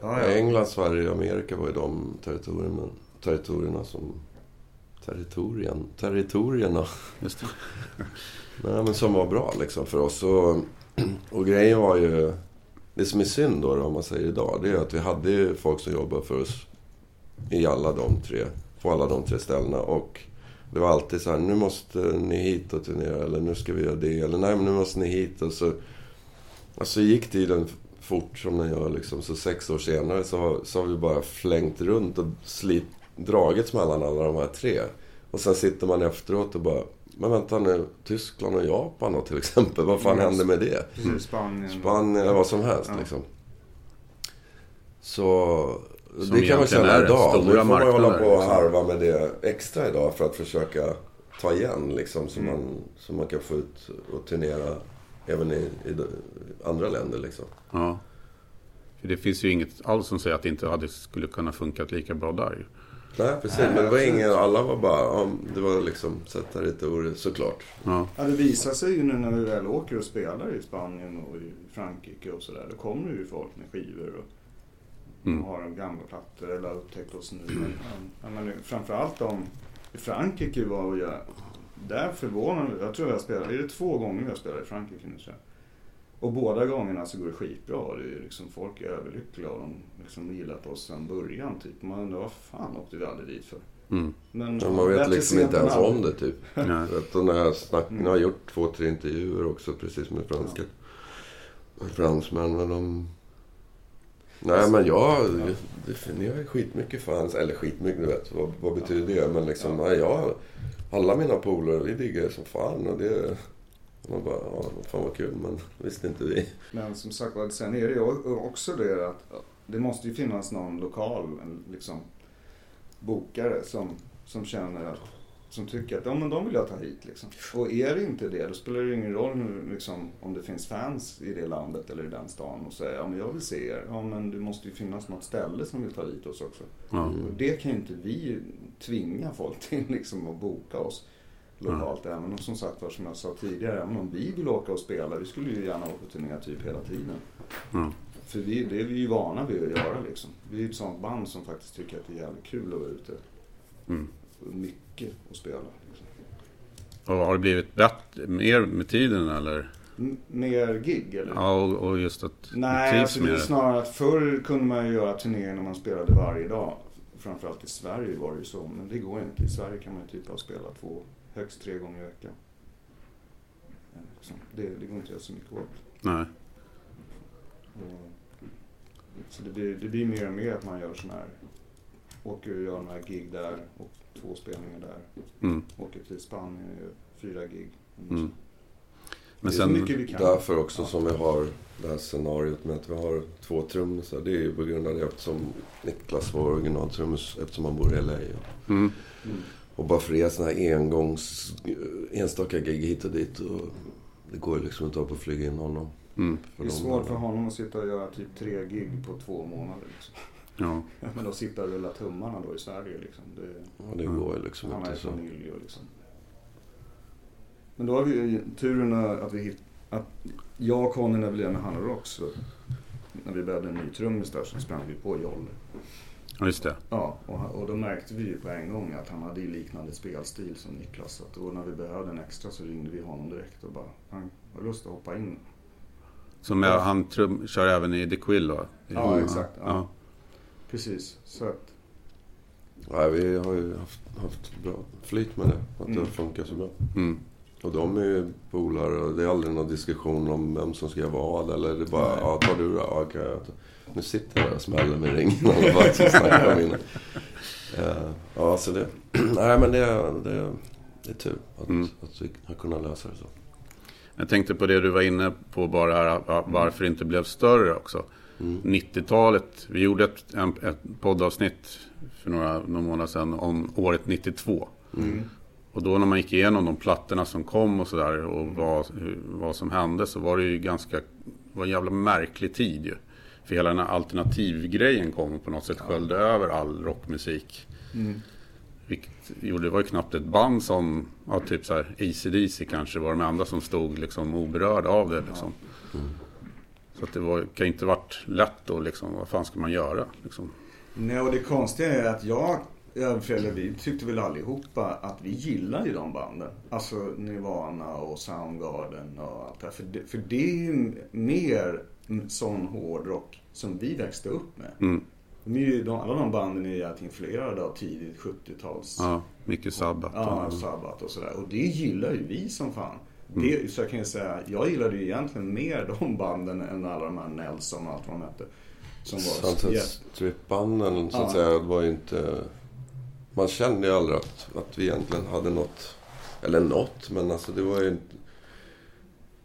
Ja,
Ja,
ja.
England, Sverige och Amerika var ju de territorierna, territorierna som... Territorien? Territorierna.
Just det.
Nej, men som var bra liksom för oss. Och, och grejen var ju... Det som är synd då, då, om man säger idag, det är att vi hade ju folk som jobbade för oss i alla de tre, på alla de tre ställena. Och det var alltid så här, nu måste ni hit och turnera, eller nu ska vi göra det, eller nej men nu måste ni hit. Och så, och så gick tiden fort som den gör liksom. Så sex år senare så så har vi bara flängt runt och slit, dragits mellan alla de här tre. Och sen sitter man efteråt och bara, men vänta nu, Tyskland och Japan då till exempel, vad fan
Mm.
hände med det?
Precis, Spanien.
Spanien eller vad som helst
Ja.
liksom. Så
Som
det kan man känna idag. Nu får man hålla på och
liksom.
harva med det extra idag för att försöka ta igen liksom. Så,
Mm.
man, så man kan få ut och turnera även i, i andra länder liksom.
Ja. För det finns ju inget alls som säger att det inte hade, skulle kunna funkat lika bra där.
Nej precis,
Nej,
men det var ingen, alla var bara, ja, det var liksom sätta lite ord såklart.
Ja.
Ja, det visar sig ju nu när vi väl åker och spelar i Spanien och i Frankrike och sådär. Då kommer ju folk med skivor och
Mm.
har de gamla plattor eller har upptäckt oss nu. Men, ja, men framförallt de i Frankrike var jag där förvånade Jag tror jag spelade, är det två gånger jag spelade i Frankrike nu tror jag. Och båda gångerna så går det skitbra. Det är liksom, folk är överlyckliga och de liksom gillat oss sedan början typ. Man undrar vad fan åkte vi aldrig dit för?
Mm.
Men,
Men man vet liksom inte ens
aldrig.
om det typ. Att när jag, snack,
Mm.
jag har gjort två, tre intervjuer också precis med franska fransmän. Men de... Nej men jag, har ju skitmycket fans. Eller skitmycket, du vet. Vad, vad betyder det? Men liksom, nej, jag... Alla mina polare, vi diggar som fan. Och det... Man bara, ja, fan vad kul. Men visste inte vi.
Men som sagt var, sen är det ju också det att det måste ju finnas någon lokal liksom, bokare som, som känner att som tycker att ja, men de vill jag ta hit. Liksom. Och är det inte det, då spelar det ingen roll nu, liksom, om det finns fans i det landet eller i den stan och säger ja, men jag vill se er. Ja, men det måste ju finnas något ställe som vill ta hit oss också.
Mm.
Och det kan ju inte vi tvinga folk till liksom, att boka oss lokalt. Även om som sagt var, som jag sa tidigare, även om vi vill åka och spela, vi skulle ju gärna åka på turné typ hela tiden.
Ja.
För vi, det är vi ju vana vid att göra liksom. Vi är ett sånt band som faktiskt tycker att det är jävligt kul att vara ute.
Mm.
Mycket och spela. Liksom.
Och har det blivit bättre, mer med tiden eller?
M- mer gig eller?
Ja, och, och just att
Nej, alltså det är snarare att förr kunde man ju göra turnéer när man spelade varje dag. Framförallt i Sverige var det ju så, men det går inte. I Sverige kan man ju typ ha spelat två, högst tre gånger i veckan. Men Liksom, det, det går inte att göra så mycket åt.
Nej.
Och- Så det blir, det blir mer och mer att man gör sån här, åker och gör några gig där och två spelningar där.
Mm.
Åker till Spanien och gör fyra gig.
Mm.
det
Men
är så mycket
sen,
vi kan.
Därför också
Ja.
som vi har det här scenariot med att vi har två trummisar. Det är ju på grund av det eftersom Niklas var originaltrummis eftersom han bor i LA.
mm.
Mm.
Och bara för är sådana här engångs, enstaka gig hit och dit. Och det går ju liksom inte att flyga in honom.
Mm.
Det är svårt för honom att sitta och göra typ tre gig på två månader. Liksom.
Ja.
Men att sitta och rulla tummarna då i Sverige liksom. Det,
Ja, det går ju liksom
han
inte
ju
så.
familj och liksom. Men då har vi ju turen att vi hitt, att jag och Conny när vi lirade med Hanna Rock så när vi behövde en ny trummis där så sprang vi på Jolle.
Ja, just det.
Ja, och, och då märkte vi ju på en gång att han hade ju liknande spelstil som Niklas. Så då när vi behövde en extra så ringde vi honom direkt och bara, han har lust att hoppa in.
Som jag, han trum, kör även i The Quill va?
Ja, exakt, ja.
Ja.
Precis, så att,
Nej, vi har ju haft, haft bra flyt med det. Att
Mm.
det funkar så bra.
Mm.
Och de är ju polare och det är aldrig någon diskussion om vem som ska göra vad. Eller det är bara, ja tar du det? Ja, jag tar- Nu sitter jag där och smäller med ringen alla fall. Så snackar de innan. Eh, Ja, så det... Nej, men det, är- det, det är tur att,
Mm.
att vi har kunnat lösa det så.
Jag tänkte på det du var inne på bara här, va- varför det inte blev större också.
Mm.
90-talet, vi gjorde ett, ett poddavsnitt för några, några månader sedan om året 92.
Mm.
Och då när man gick igenom de plattorna som kom och sådär och vad, vad som hände så var det ju ganska, var en jävla märklig tid ju. För hela den här alternativgrejen kom på något sätt sköljde över all rockmusik. Vilket gjorde, det var ju knappt ett band som, ja, typ så här AC/DC kanske var de enda som stod liksom oberörda av det liksom. Så att det var, kan inte varit lätt då liksom, vad fan ska man göra liksom?
Nej, och det konstiga är att jag, eller vi tyckte väl allihopa att vi gillar ju de banden. Alltså Nirvana och Soundgarden och allt det här. För det, för det är ju mer sån hårdrock som vi växte upp med.
Mm.
De är ju, de, alla de banden är ju influerade av tidigt 70-tals.
Ja, mycket Sabbath.
Ja,
och-
Sabbath och sådär. Och det gillar ju vi som fan. Det, så jag kan ju säga, jag gillade ju egentligen mer de banden än alla de här Nelson och allt vad de hette. Som var
Sunset
jätte-
Strip-banden så att
Ja.
säga var ju inte... Man kände ju aldrig att, att vi egentligen hade något. Eller något, men alltså det var ju inte...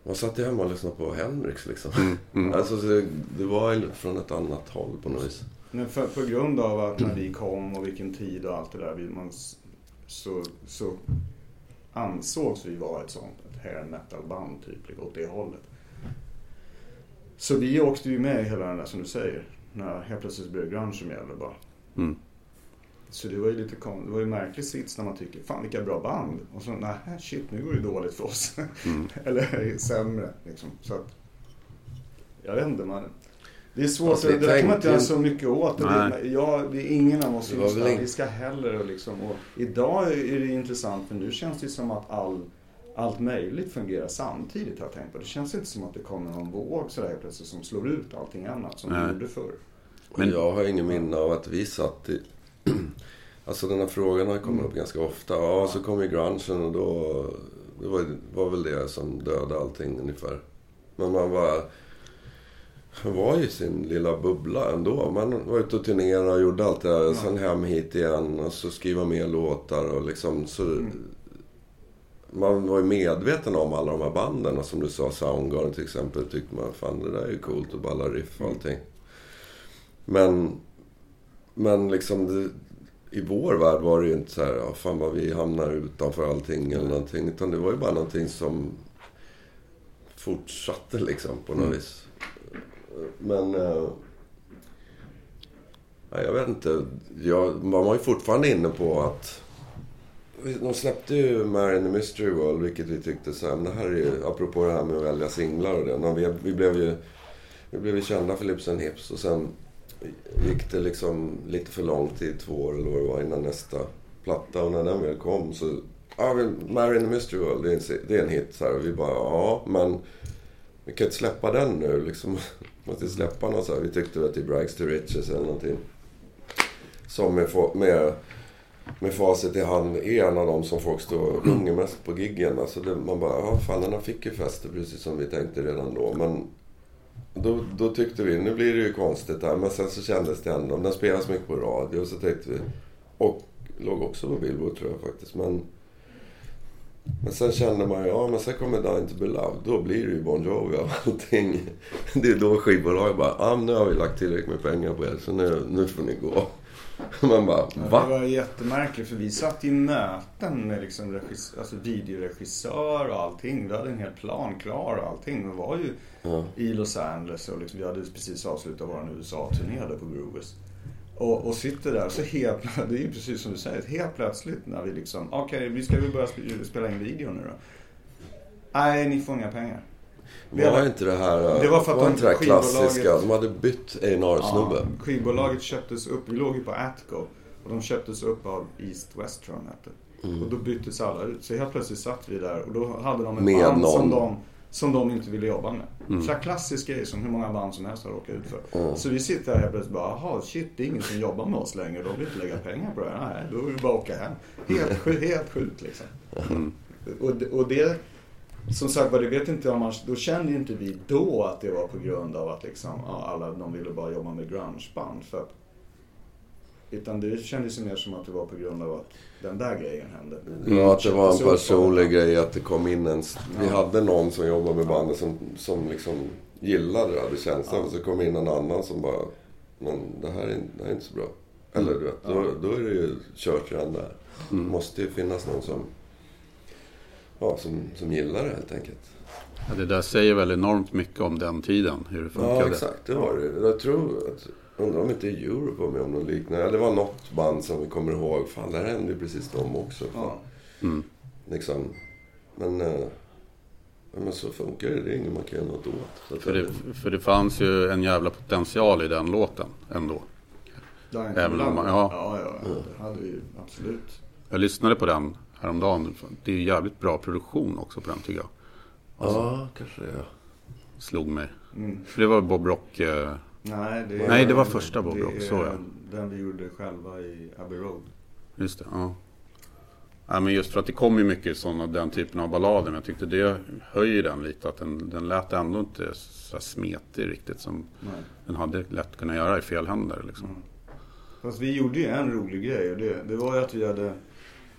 Man satt ju hemma och lyssnade på Hendrix liksom. Alltså så det, det var ju från ett annat håll på något vis.
Men för, på grund av att när vi kom och vilken tid och allt det där. Vi, man, så, så ansågs vi vara ett sånt ett hair metal band typ liksom, åt det hållet. Så vi åkte ju med i hela den där som du säger. När helt plötsligt blev det grunge som gällde bara.
Mm.
Så det var ju lite kon- det var ju märklig sits när man tycker, fan vilka bra band. Och så, nej shit nu går det dåligt för oss. Eller sämre liksom. Så att, jag vet inte man. Det är svårt,
Alltså,
det där kan man inte göra
ju-
så mycket åt. Det,
Nej.
ja, det är ingen av oss vi ska heller och liksom. Och idag är det intressant för nu känns det som att all, allt möjligt fungerar samtidigt har jag tänkt på. Det känns inte som att det kommer någon våg sådär plötsligt som slår ut allting annat som
Nej.
det gjorde förr.
Men-
Men jag har ingen minne av att vi satt i... Alltså den här frågan har kommit upp ganska ofta. Ja, så kom ju grungen och då... Det var, var väl det som dödade allting ungefär. Men man var... Man var ju i sin lilla bubbla ändå. Man var ute och turnerade och gjorde allt det där. Sen hem hit igen och så skriva mer låtar och liksom så... Man var ju medveten om alla de här banden. Och som du sa, Soundgarden till exempel. Tyckte man, fan det där är ju coolt och balla riff och allting. Men, men liksom det, i vår värld var det ju inte så här, ja, fan vad vi hamnar utanför allting eller någonting. Utan det var ju bara någonting som fortsatte liksom på något vis. Men... Eh, jag vet inte. Jag, man var ju fortfarande inne på att... De släppte ju Mary in the Mystery World, vilket vi tyckte så här, men det här är ju, apropå det här med att välja singlar och det. Vi, vi blev ju vi blev ju kända för Lips and Hips och sen gick det liksom lite för lång tid, två år eller vad det var, innan nästa platta. Och när den väl kom så... Ja, vi- Mary in the Mystery World, det är en, det är en hit. Så här, och vi bara, ja, men vi kan inte släppa den nu. Liksom, måste släppa något så här. Vi tyckte väl typ Brags to Riches eller någonting. Som med, med, med facit i hand är en av de som folk står och sjunger mest på giggen. Alltså det, man bara, ja fan den här fick ju fäste precis som vi tänkte redan då. Men då, då tyckte vi, nu blir det ju konstigt här. Men sen så kändes det ändå, den spelas mycket på radio. Så tänkte vi, och låg också på Billboard tror jag faktiskt. Men, men sen kände man, ju, ja men sen kommer Dine to be loved. Då blir det ju Bon Jovi av allting. Det är då skivbolaget bara, ja ah, nu har vi lagt tillräckligt med pengar på er så nu, nu får ni gå. Man bara,
Ja, Det
va?
var jättemärkligt för vi satt i möten med liksom regis- alltså videoregissör och allting. Vi hade en hel plan klar och allting. Vi var ju
Ja.
i Los Angeles och liksom, vi hade precis avslutat vår USA-turné där på Grooves. Och, och sitter där så helt det är ju precis som du säger, helt plötsligt när vi liksom, okej vi ska väl börja sp- spela in video nu då. Nej, ni får inga pengar.
Var inte det här...
Det var för att de-
inte det här klassiska? De hade bytt A&R-snubbe.
Ja, skivbolaget köptes upp, vi låg ju på Atco. Och de köptes upp av East West tror jag hette.
Mm.
Och då byttes alla ut. Så helt plötsligt satt vi där och då hade de ett
Med
band som de, som de inte ville jobba med. Så här klassisk grej som hur många band som helst har råkat ut för. Så vi sitter där helt plötsligt och bara, jaha shit det är ingen som jobbar med oss längre. De vill inte lägga pengar på det här. Nej, då är det bara att åka hem. Helt, helt sjukt liksom. Och, det- och det, som sagt var, det vet inte om man, då kände inte vi då att det var på grund av att liksom, ja, alla de ville bara jobba med grungeband. För att, utan det kändes ju mer som att det var på grund av att den där grejen hände.
Ja, att det var en personlig grej att det kom in en... Vi hade någon som jobbade med bandet som, som liksom gillade det, hade känslan. Och så kom in en annan som bara... Men det här är, det här är inte så bra. Eller du vet, då, då är det ju kört redan där. Det måste ju finnas någon som... Ja, som, som gillar det helt enkelt.
Ja, det där säger väl enormt mycket om den tiden, hur det funkade.
Ja, exakt. Det var det. Jag tror att... Undrar om inte Europe var med om något liknande. Ja, det var något band som vi kommer ihåg. Fan, det här hände ju precis dem också.
Ja.
Liksom. Men... Eh, men så funkar det. Det är inget man kan göra något åt.
För det, för det fanns ju en jävla potential i den låten ändå. Även om man- ja.
ja, ja, det hade vi ju absolut.
Jag lyssnade på den häromdagen. Det är ju jävligt bra produktion också på den tycker jag.
Ja, kanske det.
Slog mig.
Mm.
För det var Bob Rock. Eh,
Nej, det,
Nej, det var första Bob Rock, så ja.
Den vi gjorde själva i Abbey Road.
just det, ja. ja. men just för att det kom ju mycket sådana, den typen av ballader. Men jag tyckte det höjer den lite. Att den, den lät ändå inte så smetig riktigt. Som
Nej.
den hade lätt kunnat göra i fel händer. Liksom.
Fast vi gjorde ju en rolig grej och det, det var ju att vi hade,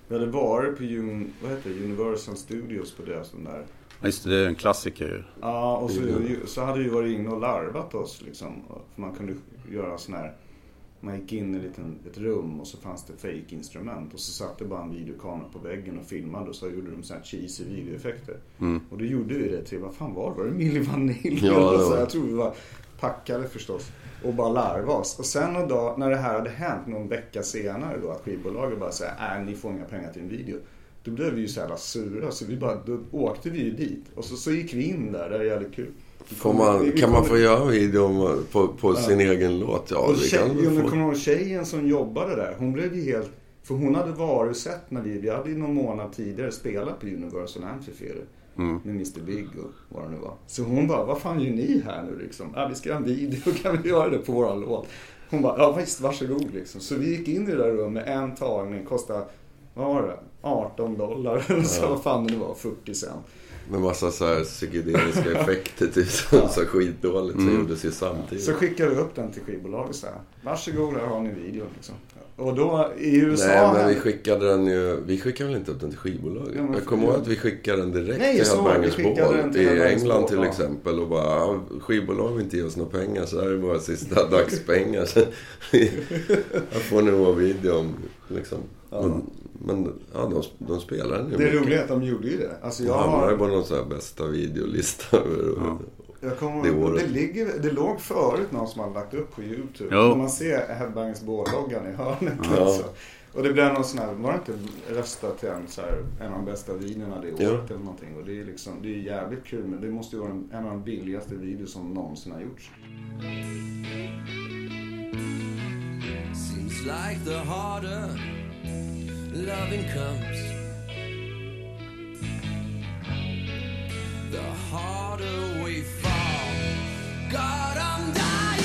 vi hade varit på Un, vad heter det, Universal Studios på deras sån där.
Ja, Just det, det är en klassiker ju.
Ja, och så, så hade vi varit inne och larvat oss liksom. För man kunde göra sån här, man gick in i ett, liten, ett rum och så fanns det fake instrument och så satt det bara en videokamera på väggen och filmade och så gjorde de så här cheesy videoeffekter.
Mm.
Och då gjorde vi det till, vad fan var det? Var det Milli Vanilli?
Ja, det
eller så?
var-
Jag tror vi var packade förstås. Och bara larva oss. Och sen en dag när det här hade hänt någon vecka senare då att skivbolaget bara säger nej ni får inga pengar till en video. Då blev vi ju så jävla sura så vi bara, då åkte vi ju dit. Och så, så gick vi in där, det är jävligt kul.
Får man,
Vi- vi
kan man få göra video på, på sin egen låt? Ja,
och tjej,
kan man få.
kommer ihåg tjejen som jobbade där? Hon blev ju helt... För hon hade varusett när vi, vi hade ju någon månad tidigare spelat på Universal Amphitheater.
Mm.
Med Mr Big och vad det nu var. Så hon bara, vad fan gör ni här nu liksom? Ja, vi ska göra en video, kan vi göra det på våran låt? Hon bara, ja visst, varsågod liksom. Så vi gick in i det där rummet, en tagning, kostade, vad var det? 18 dollar eller så vad fan det nu var, 40 cent.
Med massa så här psykedeliska effekter typ. Så här skitdåligt som gjordes ju samtidigt.
Så skickade vi upp den till skivbolaget så här. Varsågod, här har ni videon liksom. Och då i USA...
Nej, men vi skickade den ju... Vi skickade väl inte upp den till skivbolaget?
Ja,
jag kommer ihåg att vi skickade den direkt
Nej,
till
så
Headbangers Ball i England till
ja.
exempel. Och bara, ja, skivbolag vill inte ge oss några pengar så här är våra sista dagspengar. Så Här får ni vår video om, liksom. Men, men ja, de, de spelar den ju
Det är
mycket.
roligt att de gjorde ju det. Alltså jag
ju
har...
på någon sån här bästa videolista. över-
Jag kommer
det året.
det, ligger, det låg förut någon som hade lagt upp på YouTube.
Jo.
När man ser Headbangers Ball-loggan i hörnet.
Ja.
Alltså. Och det blev någon sån här, var det inte röstat till en, så här, en av de bästa videorna det året
Ja.
eller någonting. Och det är liksom, det är jävligt kul men det måste ju vara en, en av de billigaste videos som någonsin har gjorts.
Seems like the harder loving comes, the harder we fall. God, I'm dying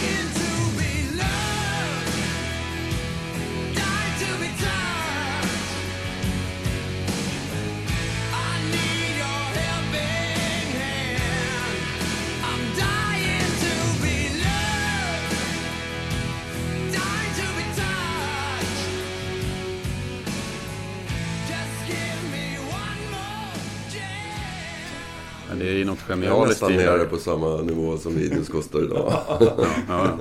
genialiskt
nästan nere på samma nivå som videos kostar idag.
Ja, ja.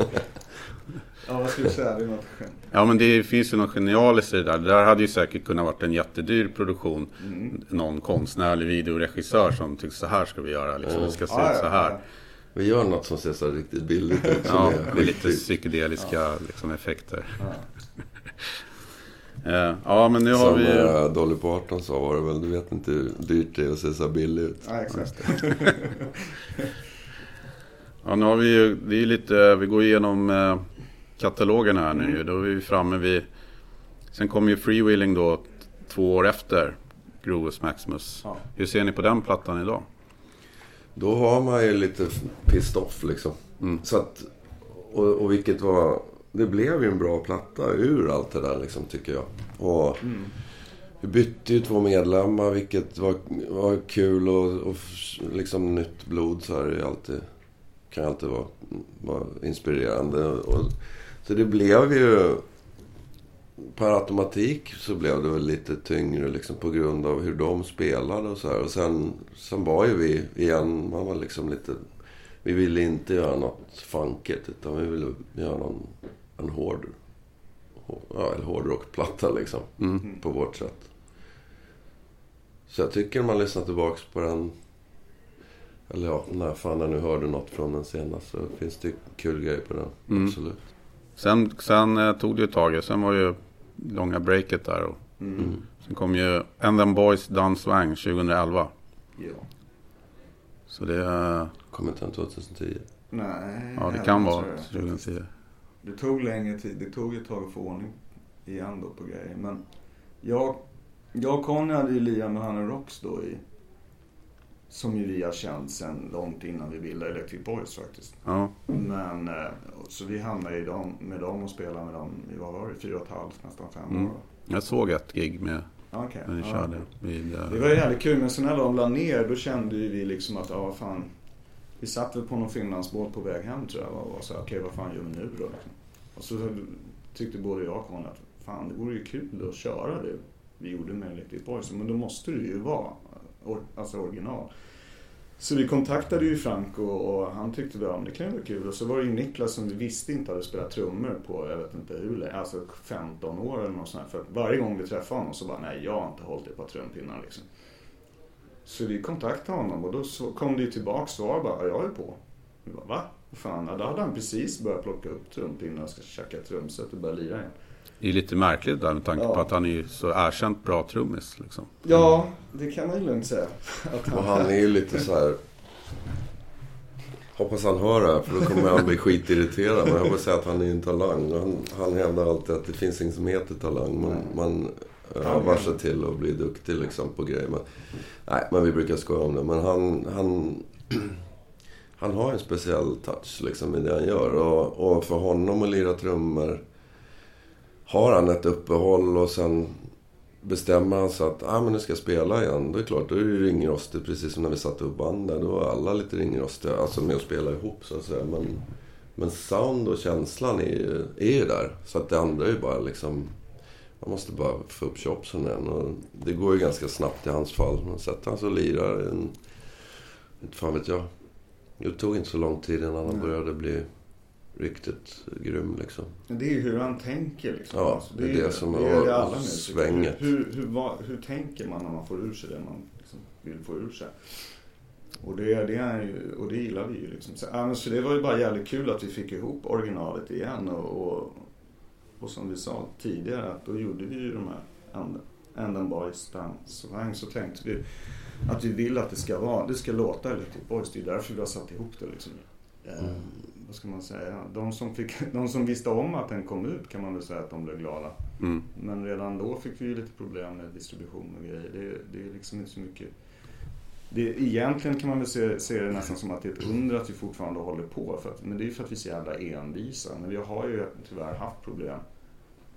Ja, vad skulle du säga? Det är något skönt.
Ja men det finns ju något genialiskt i det där. Det där hade ju säkert kunnat varit en jättedyr produktion. Någon konstnärlig videoregissör som tyckte så här ska vi göra. Liksom. Det ska se
Ja,
ut
ja,
så här.
ja.
Vi gör något som ser så riktigt billigt ut.
Ja,
är
med lite psykedeliska liksom, effekter. Eh, ja, men nu har
Som
vi
eh, Dolly Parton sa var det väl, du vet inte hur dyrt det är att se så billig ut.
Ja, exakt.
Ja, nu har vi ju, det är ju lite, vi går igenom eh, katalogen här nu ju. Då är vi framme vid, sen kommer ju Freewheeling då två år efter Groves Maximus.
Ja.
Hur ser ni på den plattan idag?
Då har man ju lite pissed off liksom. Så att, och, och vilket var, det blev ju en bra platta ur allt det där liksom tycker jag. Och vi bytte ju två medlemmar vilket var, var kul och, och liksom nytt blod så här är alltid, kan alltid vara, vara inspirerande. Och, så det blev ju per automatik så blev det väl lite tyngre liksom på grund av hur de spelade och så här. Och sen, sen var ju vi igen, man var liksom lite... Vi ville inte göra något funkigt utan vi ville göra någon, en hård... Ja, en hårdrockplatta liksom. På vårt sätt. Så jag tycker när man lyssnar tillbaks på den... Eller ja, när fan jag nu hörde något från den senast så finns det kul grejer på den. Absolut.
Sen, sen eh, tog det ju ett tag, sen var ju långa breaket där. Och,
Mm.
Sen kom ju And Them Boys Done Swang 2011.
Ja.
Så det, eh,
Kommer inte den 2010?
Nej,
ja, det kan vara
det.
2010.
Det tog längre tid. Det tog ett tag att få ordning igen då på grejer. Men jag, jag och Conny hade ju lirat med Hanna Rocks då i... Som ju vi har känt sen långt innan vi bildade Electric Boys faktiskt.
Ja,
Men, eh, så vi hamnade i dem, med dem och spelade med dem i, vad var det, fyra och ett halvt, nästan fem
Mm.
år.
jag såg ett gig med
Okej.
när ni
ja.
körde. Vid, eh,
Det var jävligt kul, men sen när de la ner då kände ju vi liksom att, ja fan. Vi satt väl på någon Finlandsbåt på väg hem tror jag och var så här, okej vad fan gör vi nu då? Och så tyckte både jag och Conny att, fan det vore ju kul att köra det vi gjorde med Electric Boys. Men då måste det ju vara or, alltså original. Så vi kontaktade ju Frank och, och han tyckte att det kan ju vara kul. Och så var det ju Niklas som vi visste inte hade spelat trummor på, jag vet inte hur länge, alltså 15 år eller något sånt här. För varje gång vi träffade honom så bara, nej jag har inte hållit i ett par trumpinnar liksom. Så vi kontaktade honom och då kom det ju tillbaks svar bara, "Ja, jag är på. Vi bara, va? Vad Fan, ja, då hade han precis börjat plocka upp trumpinnar och ska tjacka trumset och börja lira igen.
Det är lite märkligt där med tanke
Ja.
på att han är ju så erkänt bra trummis. Liksom.
Ja, det kan man ju lugnt säga. Att
Och han är ju lite så här. Hoppas han hör det här för då kommer han bli skitirriterad. Men jag hoppas säga att han är en talang. Han, han hävdar alltid att det finns inget som heter talang. Man, man övar sig till att bli duktig liksom på grejer. Men, nej, men vi brukar skoja om det. Men han, han, han har en speciell touch liksom i det han gör. Och, och för honom att lira trummor har han ett uppehåll och sen bestämmer han sig att ah, men nu ska jag spela igen. Då är det klart, då är det ringrostigt. Precis som när vi satte upp bandet. Då var alla lite ringrostiga. Alltså med att spela ihop så att säga. Men, men sound och känslan är ju, är ju där. Så att det andra är ju bara liksom... Man måste bara få upp chopsen igen. Och det går ju ganska snabbt i hans fall. Men sätter han sig och lirar en... Inte fan vet jag. Det tog inte så lång tid innan han började bli riktigt grym liksom.
Det är ju hur han tänker liksom.
Ja, det är det som
det
är
det alla
svänget.
Hur, hur, vad, hur tänker man när man får ur sig det man liksom vill få ur sig? Och det, det, är och det gillar vi ju liksom. Så, men så det var ju bara jävligt kul att vi fick ihop originalet igen och, och, och som vi sa tidigare att då gjorde vi ju de här Boys Dance Swang så tänkte vi att vi vill att det ska vara, det ska låta Electric Boys. Det är därför vi har satt ihop det liksom. Eh, vad ska man säga? De som, fick, de som visste om att den kom ut kan man väl säga att de blev glada.
Mm.
Men redan då fick vi ju lite problem med distribution och grejer. Det, det är liksom inte så mycket. Det, egentligen kan man väl se, se det nästan som att det är ett under att vi fortfarande håller på. För att, men det är ju för att vi är så jävla envisa. Men vi har ju tyvärr haft problem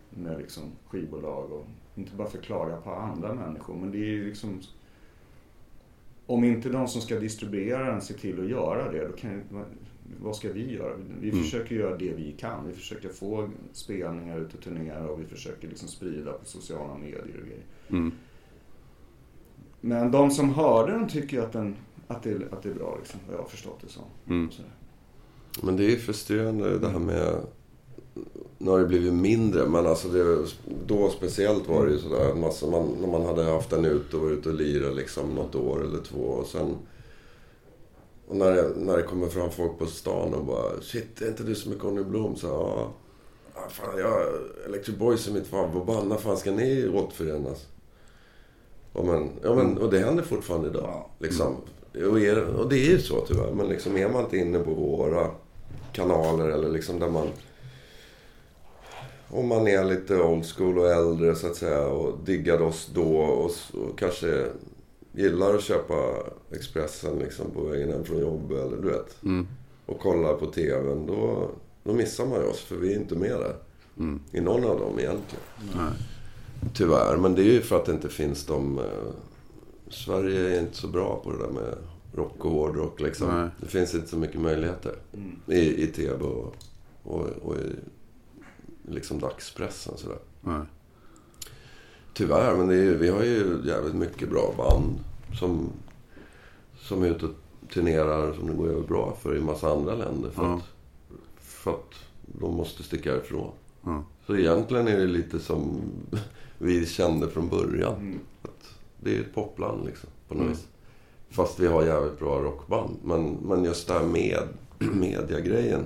med liksom skivbolag och inte bara förklaga på andra människor. Men det är ju liksom om inte de som ska distribuera den ser till att göra det, då kan ju, vad ska vi göra? Vi
Mm.
försöker göra det vi kan. Vi försöker få spelningar ut och turnera och vi försöker liksom sprida på sociala medier och grejer.
Mm.
Men de som hörde den tycker ju att, den, att, det, att det är bra, liksom, vad jag har förstått det som.
Mm.
Men det är frustrerande det här med... Nu har det blivit mindre, men alltså det, då speciellt var det ju sådär. att Massa, man, när man hade haft den ute och varit ute och lirat liksom något år eller två. Och sen... Och när, det, när det kommer fram folk på stan och bara Shit, är inte du som är Conny Blom? Så ja, fan, jag, Electric Boys är mitt favoritband. När fan ska ni återförenas? Ja men, ja, men, och det händer fortfarande idag.
Ja.
Liksom. Och, är, och det är ju så tyvärr. Men liksom är man inte inne på våra kanaler eller liksom där man... Om man är lite old school och äldre så att säga och diggade oss då och, och kanske gillar att köpa Expressen liksom på vägen hem från jobbet eller du vet.
Mm.
Och kollar på TVn då, då missar man ju oss för vi är inte med där.
Mm.
I någon av dem egentligen.
Nej.
Tyvärr, men det är ju för att det inte finns de... Eh, Sverige är inte så bra på det där med rock och hårdrock liksom.
Nej.
Det finns inte så mycket möjligheter
Mm.
i, i TV och, och, och i liksom dagspressen sådär.
Nej.
Tyvärr, men det är, ju- vi har ju jävligt mycket bra band som, som är ute och turnerar som det går över bra för i massa andra länder. För,
Ja.
att, för att de måste sticka ifrån.
Ja.
Så egentligen är det lite som vi kände från början.
Mm.
Att det är ett popland liksom, på något
Mm.
vis. Fast vi har jävligt bra rockband. Men, men just det här med mediagrejen.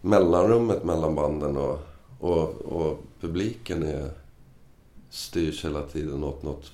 Mellanrummet mellan banden och, och, och publiken är, styrs hela tiden åt något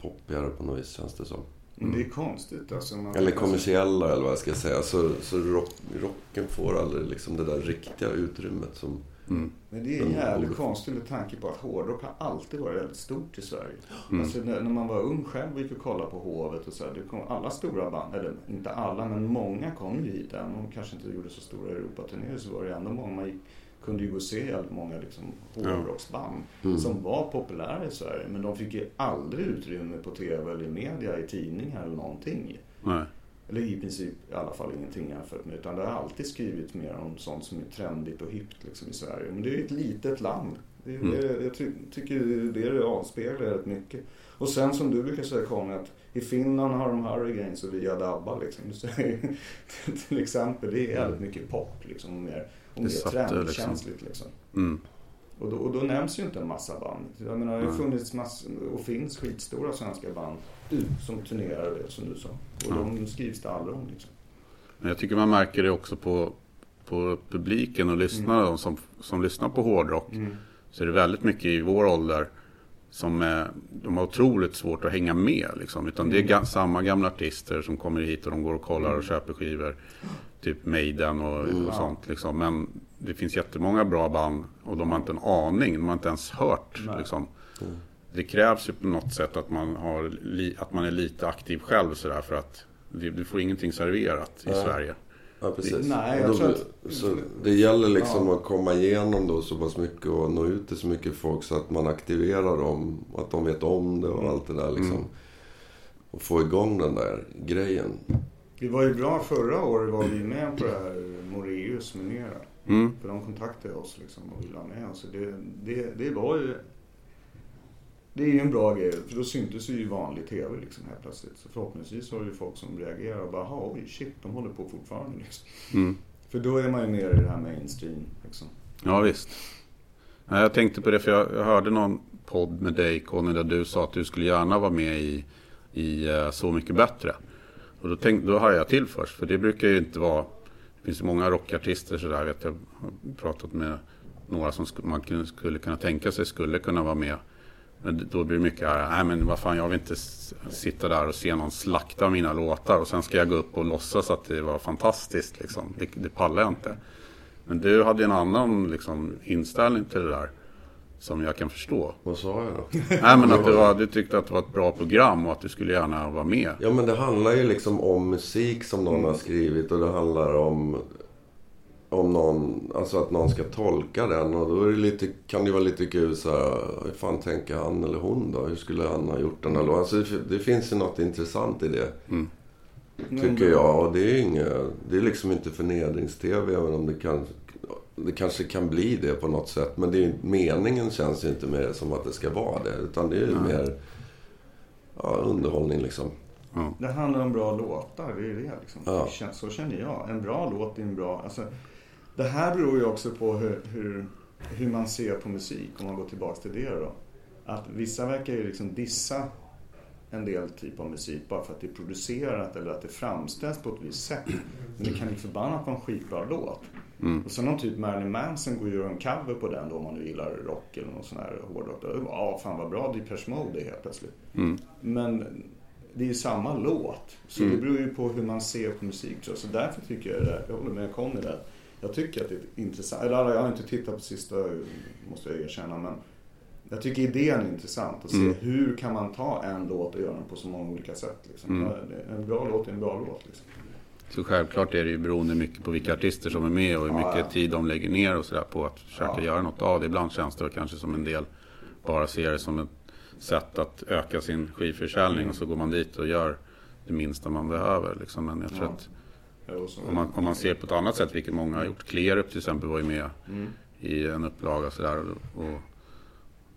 poppigare på något vis känns det som.
Men det är konstigt alltså. Man,
Eller kommersiella eller vad jag ska säga. Så, så rock, rocken får aldrig liksom det där riktiga utrymmet som...
Mm.
Men det är
Mm.
jävligt konstigt med tanke på att hårdrock har alltid varit väldigt stort i Sverige.
Mm.
Alltså när, när man var ung själv och gick och kollade på Hovet och så här, det kom alla stora band, eller inte alla men många kom ju hit. Även om de kanske inte gjorde så stora Europaturnéer så var det ändå många man gick, kunde ju gå och se jävligt många liksom, hårdrocksband
Mm.
som var populära i Sverige. Men de fick ju aldrig utrymme på TV eller i media, i tidningar eller någonting.
Nej.
Eller i princip i alla fall ingenting jämfört med. Utan det har alltid skrivits mer om sånt som är trendigt och hippt liksom i Sverige. Men det är ju ett litet land. Det
Mm.
det, jag ty, tycker det är det avspeglar rätt mycket. Och sen som du brukar säga Conny, att i Finland har de Hurricanes och vi har DABBA liksom. Säger, till exempel, det är jävligt mycket pop liksom. Och mer, och mer
liksom.
trendkänsligt liksom.
Mm.
Och då, och då nämns ju inte en massa band. Jag menar, det har
Nej.
funnits massor, och finns skitstora svenska band som turnerar, det, som du sa. Och
Ja.
de skrivs det aldrig om liksom.
Men jag tycker man märker det också på, på publiken och lyssnarna de som, som lyssnar på hårdrock. Så är det väldigt mycket i vår ålder som är, de har otroligt svårt att hänga med. Liksom. Utan det är ga- samma gamla artister som kommer hit och de går och kollar och köper skivor. Typ Maiden och, och sånt. Liksom. Men det finns jättemånga bra band och de har inte en aning. De har inte ens hört. Liksom. Det krävs ju på något sätt att man, har, att man är lite aktiv själv sådär för att du får ingenting serverat i
Nej.
Sverige.
Ja, precis.
Nej, jag
då,
tror att-
så det gäller liksom
Ja.
att komma igenom då så pass mycket och nå ut till så mycket folk så att man aktiverar dem. Att de vet om det och allt det där liksom. Och få igång den där grejen.
Det var ju bra förra året var vi med på det här Moreus med mera.
Mm.
För de kontaktade oss liksom och ville ha med oss. Det, det, det var ju... Det är ju en bra grej, för då syntes ju vanlig TV liksom helt plötsligt. Så förhoppningsvis har ju folk som reagerar och bara, "Jaha, oj shit, de håller på fortfarande liksom.
Mm.
För då är man ju mer i det här mainstream liksom.
Ja visst. Jag tänkte på det för jag, hörde någon podd med dig Conny där du sa att du skulle gärna vara med i, i eh, Så mycket bättre. Och då, tänkte, då hajade jag till först för det brukar ju inte vara det finns många rockartister sådär vet jag har pratat med några som man skulle kunna tänka sig skulle kunna vara med. Men då blir det mycket här, nej men vad fan jag vill inte sitta där och se någon slakta mina låtar och sen ska jag gå upp och låtsas att det var fantastiskt liksom. Det, det pallar jag inte. Men du hade en annan liksom, inställning till det där. Som jag kan förstå.
Vad sa jag då?
Nej men att du, var, du tyckte att det var ett bra program och att du skulle gärna vara med.
Ja men det handlar ju liksom om musik som någon
Mm.
har skrivit och det handlar om om någon, alltså att någon ska tolka den och då är det lite, kan det vara lite kul så här, hur fan tänker han eller hon då? Hur skulle han ha gjort den här låten? Alltså det, det finns ju något intressant i det. Tycker jag. Och det är inget, det är liksom inte förnedrings-tv även om det kan, det kanske kan bli det på något sätt. Men det är, meningen känns ju inte mer som att det ska vara det. Utan det är ju mer ja, underhållning liksom.
Det handlar om bra låtar, det är det liksom.
Ja.
Så känner jag. En bra låt är en bra... Alltså, det här beror ju också på hur, hur, hur man ser på musik, om man går tillbaka till det då. Att vissa verkar ju liksom dissa en del typ av musik bara för att det är producerat eller att det framställs på ett visst sätt. Men det kan ju förbannat vara en skitbra låt.
Mm.
Och sen om typ Marilyn Manson går och gör en cover på den då om man nu gillar rock eller någon sån här hårdrock. Ja fan vad bra Depeche Mode är helt plötsligt.
Mm.
Men det är ju samma låt. Så
Mm.
det beror ju på hur man ser på musik tror jag. Så därför tycker jag det där, jag håller med Conny där. Jag tycker att det är intressant. Eller jag har inte tittat på sista, måste jag erkänna. Men jag tycker idén är intressant. Att se
Mm.
hur kan man ta en låt och göra den på så många olika sätt. Liksom.
Mm.
En bra låt är en bra låt. Liksom.
Så självklart är det ju beroende mycket på vilka artister som är med och hur
Ja,
mycket
ja.
tid de lägger ner och sådär på att försöka
Ja.
göra något av det. Ibland känns det kanske som en del bara ser det som ett sätt att öka sin skivförsäljning och så går man dit och gör det minsta man behöver. Liksom. Men jag tror
Ja.
att
Ja,
om man, om man ser på ett annat sätt, vilket många har gjort. Klerup till exempel var ju med
Mm.
i en upplaga och sådär. Och, och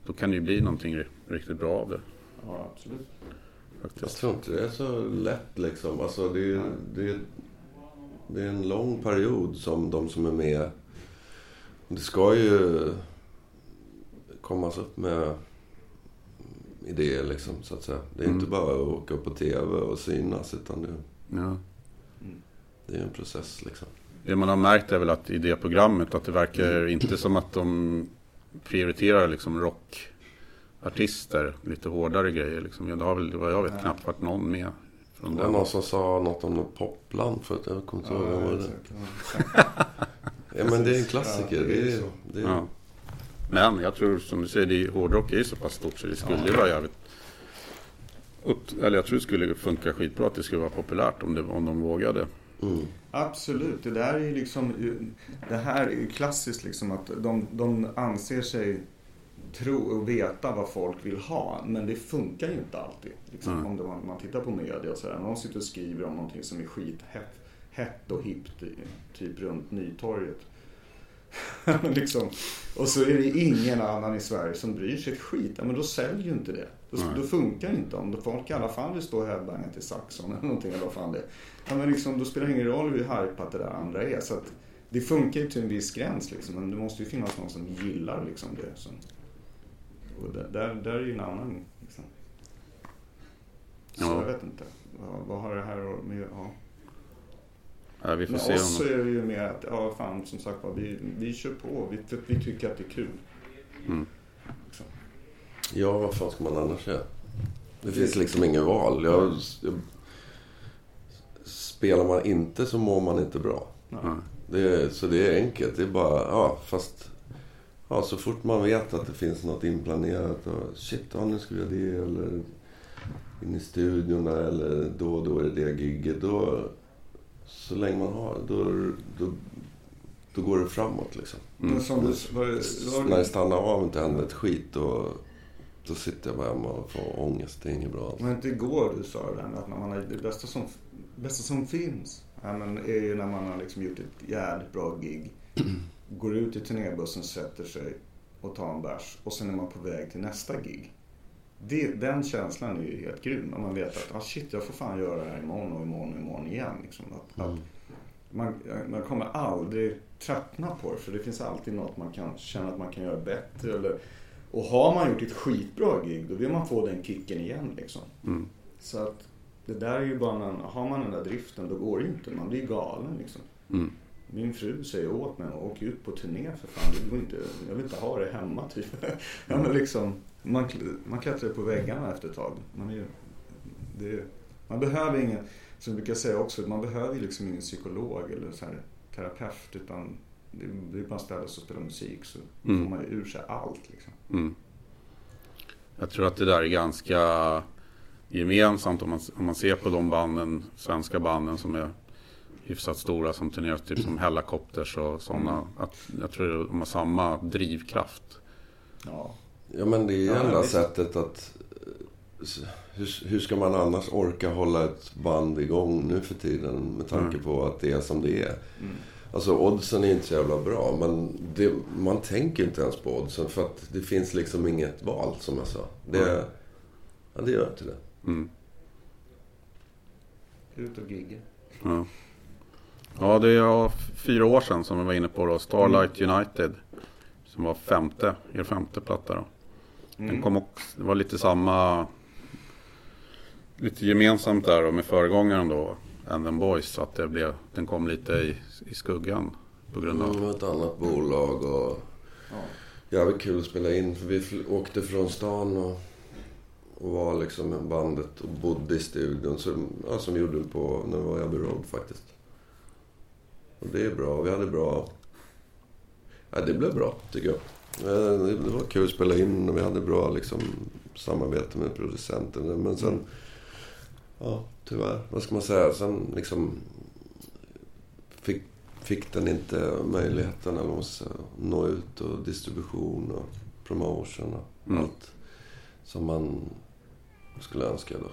då kan det ju bli någonting ri- riktigt bra av det.
Ja, absolut.
Jag
Faktiskt.
tror inte det är så lätt liksom. Alltså det är, det är, det är en lång period som de som är med... Det ska ju kommas upp med idéer liksom, så att säga. Det är
Mm.
inte bara att åka upp på TV och synas, utan det,
Ja.
det är en process liksom.
Det man har märkt är väl att i det programmet att det verkar inte som att de prioriterar liksom rockartister, lite hårdare grejer. Liksom. Det har väl, vad jag vet, knappt varit någon med.
Det var någon som sa något om något popland förut. Jag kommer inte ihåg vad det var.
exakt.
Ja, men det är en klassiker.
Ja, det är
Det är,
så.
det är,
Ja. Men jag tror som du säger, det är, hårdrock är ju så pass stort så det skulle ju vara jävligt upp, eller jag tror det skulle funka skitbra att det skulle vara populärt om, det, om de vågade.
Mm.
Absolut, det där är ju liksom, det här är ju klassiskt liksom att de, de anser sig tro och veta vad folk vill ha. Men det funkar ju inte alltid. Liksom,
Mm.
Om det, man, tittar på media och sådär. Någon sitter och skriver om någonting som är skithett hett och hippt, typ runt Nytorget. liksom. Och så är det ingen annan i Sverige som bryr sig ett skit. Ja, men då säljer ju inte det. Då, då funkar det inte. Om folk i alla fall vill stå och headbanga till Saxon eller någonting eller vad fan det är. Ja, men liksom, då spelar det ingen roll hur hypat det där andra är. Så att det funkar ju till en viss gräns liksom. Men det måste ju finnas någon som gillar liksom det. Så. Och där, där, är ju en annan liksom. Så
Ja.
jag vet inte. Vad, vad har det här att- med ja.
Ja, vi får
Med
se
oss så
om...
är det ju mer att, ja fan som sagt var, vi, vi kör på. Vi, vi tycker att det är kul.
Mm.
Ja, vad fan ska man annars göra? Det finns liksom inget val. Jag, jag, spelar man inte så mår man inte bra.
Ja.
Det är, så det är enkelt. Det är bara, ja fast... Ja, så fort man vet att det finns något inplanerat och shit, ja, nu ska vi göra det eller in i studiorna eller då och då är det det gigget. Då, så länge man har då, då, då går det framåt liksom.
Mm.
Men som du, var, det- var,
När det stannar av och inte händer ett skit då, då sitter jag bara hemma och får ångest. Det är inget bra.
Men inte igår du sa det där att när man har, det bästa som, bästa som finns ja, men är ju när man har liksom gjort ett jävligt bra gig. Går ut i turnébussen, sätter sig och tar en bärs och sen är man på väg till nästa gig. Det, den känslan är ju helt grym. När man vet att ah, shit, jag får fan göra det här imorgon och imorgon och imorgon igen. Liksom. Att, att man, man kommer aldrig tröttna på det för det finns alltid något man kan känna att man kan göra bättre. Eller, och har man gjort ett skitbra gig då vill man få den kicken igen. Liksom.
Mm.
Så att det där är ju bara en, har man den där driften då går det ju inte. Man blir galen liksom.
Mm.
Min fru säger åt mig, åk ut på turné för fan. Det går inte, jag vill inte ha det hemma typ. ja, men liksom, man, man klättrar på väggarna efter ett tag. Man, är, det, man behöver ingen, som jag brukar säga också, man behöver liksom ingen psykolog eller så här, terapeut. Utan det det är bara att ställa sig och spela musik så
Mm.
får man ju ur sig allt. Liksom.
Mm. Jag tror att det där är ganska gemensamt om man, om man ser på de banden, svenska banden som är hyfsat stora som turnerar, typ som Hellacopters och sådana. Att jag tror de har samma drivkraft.
Ja.
Ja, men det är ju
Ja,
enda sättet att... eh, Hur, hur ska man annars orka hålla ett band igång nu för tiden med tanke
Mm.
på att det är som det är?
Mm.
Alltså oddsen är inte så jävla bra, men det, man tänker inte ens på oddsen för att det finns liksom inget val, som jag sa. Det,
Mm.
ja, det gör inte det.
Mm.
Ut och gigga.
Ja. Ja, det är fyra år sedan som vi var inne på då. Starlight United. Som var femte, er femte platta då. Den
Mm.
kom också, det var lite samma, lite gemensamt där då med föregångaren då, And Them Boys. Så att det blev, den kom lite i, i skuggan på grund av...
Mm, ett annat bolag och... Jävligt kul att spela in för vi åkte från stan och, och var liksom bandet och bodde i studion som, ja, som vi gjorde på när vi var i Abbey Road faktiskt. Och det är bra. Vi hade bra... Ja, det blev bra tycker jag. Eh, Det var kul att spela in och vi hade bra liksom, samarbete med producenten. Men sen... Ja, tyvärr. Vad ska man säga? Sen liksom... Fick, fick den inte möjligheten att nå ut och distribution och promotion och
Mm.
allt som man skulle önska då.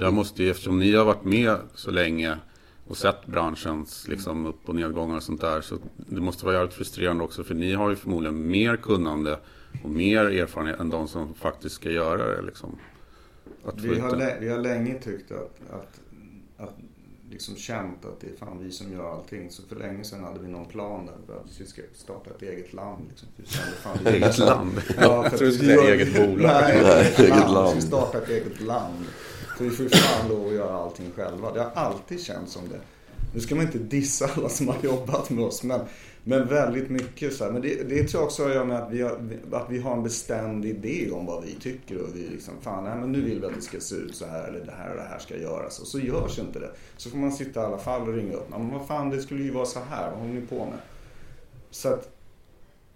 Jag måste ju, eftersom ni har varit med så länge och sett branschens liksom, upp och nedgångar och sånt där. Så det måste vara jävligt frustrerande också. För ni har ju förmodligen mer kunnande och mer erfarenhet än de som faktiskt ska göra det. Liksom.
Vi har,
det.
vi har länge tyckt att, att, att liksom känt att det är fan vi som gör allting. Så för länge sedan hade vi någon plan där. Vi ska starta ett eget land. Liksom. Vi kände, fan, vi-
Eget land?
Ja,
Jag tror du skulle säga eget bolag.
Nej,
Nej,
eget land.
land.
Vi ska starta ett eget land. Så vi får ju fan lov att göra allting själva. Det har alltid känts som det. Nu ska man inte dissa alla som har jobbat med oss. Men, men väldigt mycket så här. Men det, det tror jag också har att göra med att vi, har, att vi har en bestämd idé om vad vi tycker. Och vi liksom, fan nej, men nu vill vi att det ska se ut så här. Eller det här och det här ska göras. Och så görs inte det. Så får man sitta i alla fall och ringa upp. Men vad fan, det skulle ju vara så här. Vad håller ni på med? Så att,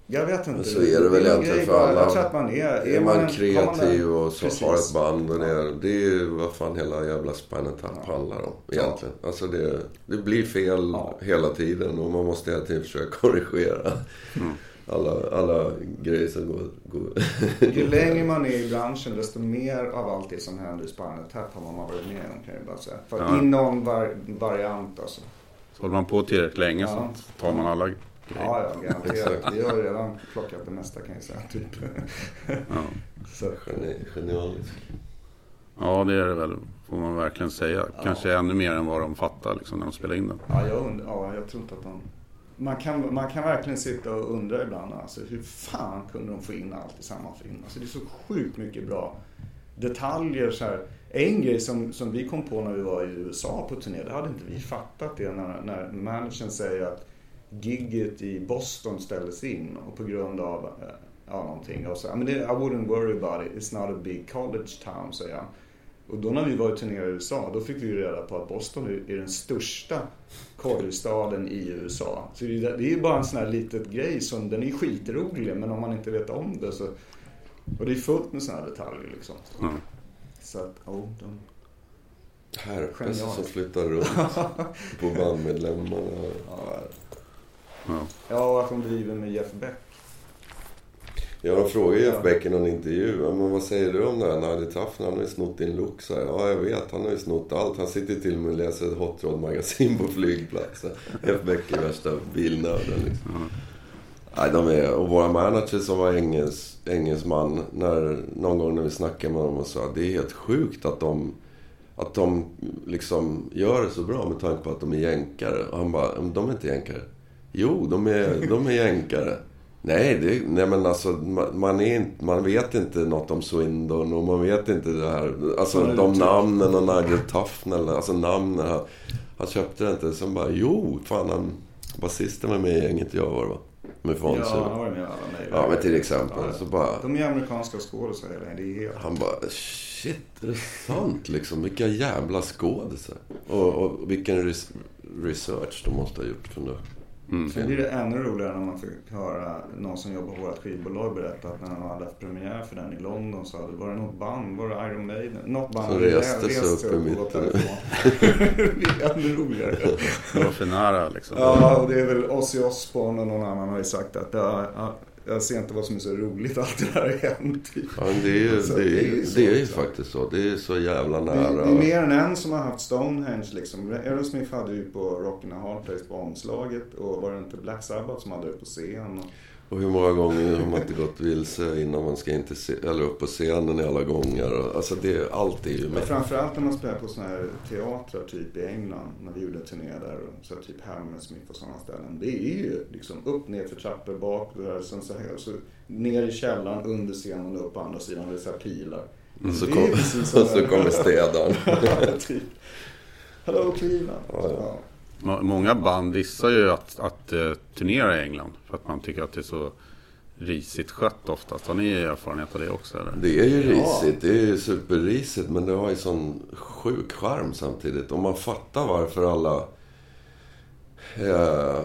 jag vet inte.
Men så är det väl egentligen för alla.
Jag tror att man är...
Är man kreativ
man en-
och så
Precis.
har ett band och det, är- det är ju vad fan hela jävla Tap handlar om egentligen. Alltså det, det blir fel
Ja.
hela tiden och man måste hela tiden försöka korrigera alla, alla grejer som går... går.
Ju längre man är i branschen desto mer av allt det som händer i Spinal Tap har man varit med om kan jag bara säga. För
Ja.
i någon var, variant alltså.
Så håller man på tillräckligt länge
Ja.
så tar man alla grejer.
Ja, ja, garanterat. Vi har redan plockat det mesta kan jag säga. Typ.
Ja.
Så,
genialiskt.
ja, det är det väl. Får man verkligen säga. Kanske ännu mer än vad de fattar liksom, när de spelar in den.
ja, jag undrar, ja, jag tror inte att de... Man kan, man kan verkligen sitta och undra ibland alltså, hur fan kunde de få in allt i samma film? Alltså, det är så sjukt mycket bra detaljer. Så här. En grej som, som vi kom på när vi var i USA på turné, det hade inte vi fattat det när, när managern säger att gigget i Boston ställdes in och på grund av eh, ja, någonting. Och så, I, mean, I wouldn't worry about it, it's not a big college town, säger han. Och då när vi var och turnerade i USA, då fick vi ju reda på att Boston är- den största collegestaden i USA. Så det är ju bara en sån här litet grej som, den är skitrolig, men om man inte vet om det så... Och det är fullt med såna här detaljer liksom.
Ja.
Så att, oh, de... Genialt.
som flyttar runt på bandmedlemmarna.
Ja,
Ja.
ja, och att de driver med Jeff Beck.
Ja, de frågar Jeff. Beck i någon intervju. Men vad säger du om det här? Nej, det är tough. Han har ju snott din look. Så här, ja, jag vet. Han har ju snott allt. Han sitter till och med och läser ett Hot Rod-magasin på flygplatsen. Jeff Beck är värsta bilnörden liksom. Nej, de är, och våra managers som var engels, engelsman, när, någon gång när vi snackade med dem och sa att det är helt sjukt att de, att de liksom gör det så bra med tanke på att de är jänkare. Och han bara, "Men de är inte jänkare. Jo, de är, de är jänkare. Nej, det, nej men alltså man, man, är inte, man vet inte något om Swindon och man vet inte det här. Alltså
Nej,
de namnen och Nigel Tufnell, alltså namnen. Han, han köpte det inte. Sen bara, jo, fan han, basisten var med i gänget jag var va. Med Fonzie.
Ja, han
Ja,
var med i alla mejl.
men till exempel.
Ja,
Så bara,
De är amerikanska skådisar hela tiden. Det är helt...
han bara, shit, är det sant liksom? Vilka jävla skådisar. Och, och vilken res- research de måste ha gjort. För det.
Sen blir det ännu roligare när man fick höra någon som jobbar på vårt skivbolag berätta att när han hade haft premiär för den i London så hade, var det något band, var det Iron Maiden? Något band
Som reste sig upp i mitten.
det blir ännu roligare.
Det var för nära liksom.
Ja, och det är väl Ozzy Osbourne och någon annan har ju sagt att ja, ja, jag ser inte vad som är så roligt allt det här har hänt. Typ.
Ja, det är ju,
Så
det
det är
ju- det är ju faktiskt så. Det är så jävla
Det,
nära.
det är mer än en som har haft Stonehenge liksom. Aerosmith hade ju på Rockin' a Hard Place på omslaget och var det inte Black Sabbath som hade det på scen? Och...
Och hur många gånger har man inte gått vilse innan man ska in till eller upp på scenen i alla gånger. Alltså det, allt är ju
Men
med.
framförallt när man spelar på såna här teatrar typ i England. När vi gjorde turné där. Och så här, typ Hammersmith och sådana ställen. Det är ju liksom upp, ner för trappor, bak, där, sen så här, så ner i källaren, under scenen och upp på andra sidan. Det är så här pilar.
Och så, kom, och så kommer städaren.
typ. Hallå Cleveland.
Ja, ja.
Ja.
Må- Många band dissar ju att, att eh, turnera i England. För att man tycker att det är så risigt skött oftast. Har ni erfarenhet av det också eller?
Det är ju
Ja.
risigt. Det är ju superrisigt. Men det har ju sån sjuk charm samtidigt. Och man fattar varför alla... Eh,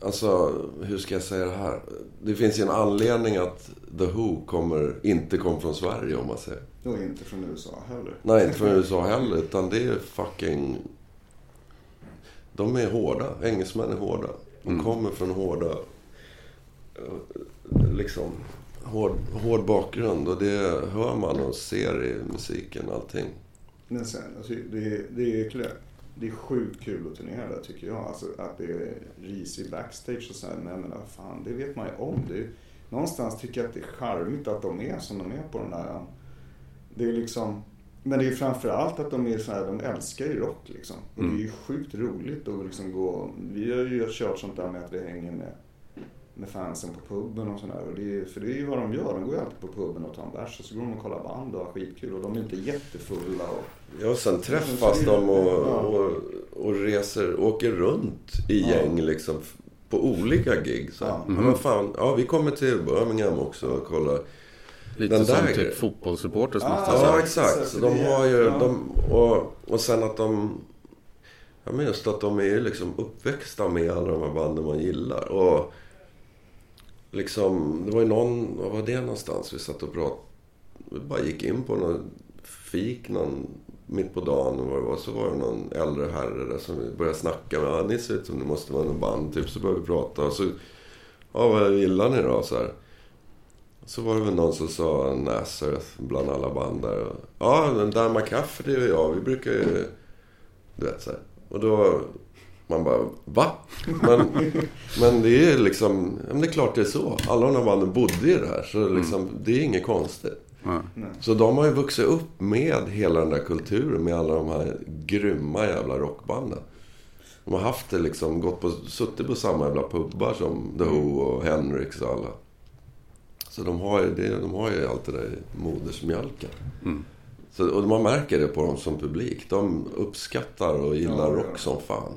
alltså, hur ska jag säga det här? Det finns ju en anledning att The Who kommer, inte kom från Sverige om man säger.
Och inte från USA heller.
Nej, inte från USA heller. Utan det är fucking... De är hårda. Engelsmän är hårda. De kommer från hårda... eh, Liksom... Hård, hård bakgrund. Och det hör man och ser i musiken allting.
Men sen, alltså, det, är- det, är, det är sjukt kul att turnera där tycker jag. Alltså, att det är risig backstage och så här. Men jag menar, fan, det vet man ju om. Det är, någonstans tycker jag att det är charmigt att de är som de är på den där. Det är liksom... Men det är framförallt att de är så här, de älskar ju rock liksom. Och det är ju sjukt roligt att liksom gå... Vi har ju kört sånt där med att vi hänger med, med fansen på puben och sådär. Och det är, för det är ju vad de gör. De går ju alltid på puben och tar en bärs och så går de och kollar band och har skitkul. Och de är inte jättefulla och...
Ja, sen träffas de och, och, och reser, åker runt i
Ja.
gäng liksom. På olika gig. Så.
Ja.
Ja. Men fan, ja vi kommer till Birmingham också och kollar.
Lite
Den
som
där
typ fotbollssupporters
Ah,
måste
Ja,
jag säga.
exakt. Så de har ju... De, och, och sen att de... Ja, men just att de är ju liksom uppväxta med alla de här banden man gillar. Och liksom, det var ju någon... Vad var det någonstans? Vi satt och pratade. Vi bara gick in på någon fik någon mitt på dagen och vad det var. Så var det någon äldre herre där som vi började snacka med. Ja, ni ser ut som det måste vara någon band. Typ så började vi prata. Och så... Ja, vad gillar ni då? Så här. Så var det väl någon som sa Nazareth bland alla band där. Och, Ja, den där McCaffrey, det är jag. Vi brukar ju... Du vet så här. Och då... Man bara, va? Men, men det är liksom... Ja, men det är klart det är så. Alla de här banden bodde i det här. Så liksom, det är inget konstigt.
Ja.
Så de har ju vuxit upp med hela den där kulturen. Med alla de här grymma jävla rockbanden. De har haft det liksom, gått på, suttit på samma jävla pubbar som The Who och Hendrix och alla. Så de har ju, det, de har ju allt det där modersmjölken. Så, och man märker det på dem som publik. De uppskattar och gillar
Ja, ja.
rock som fan.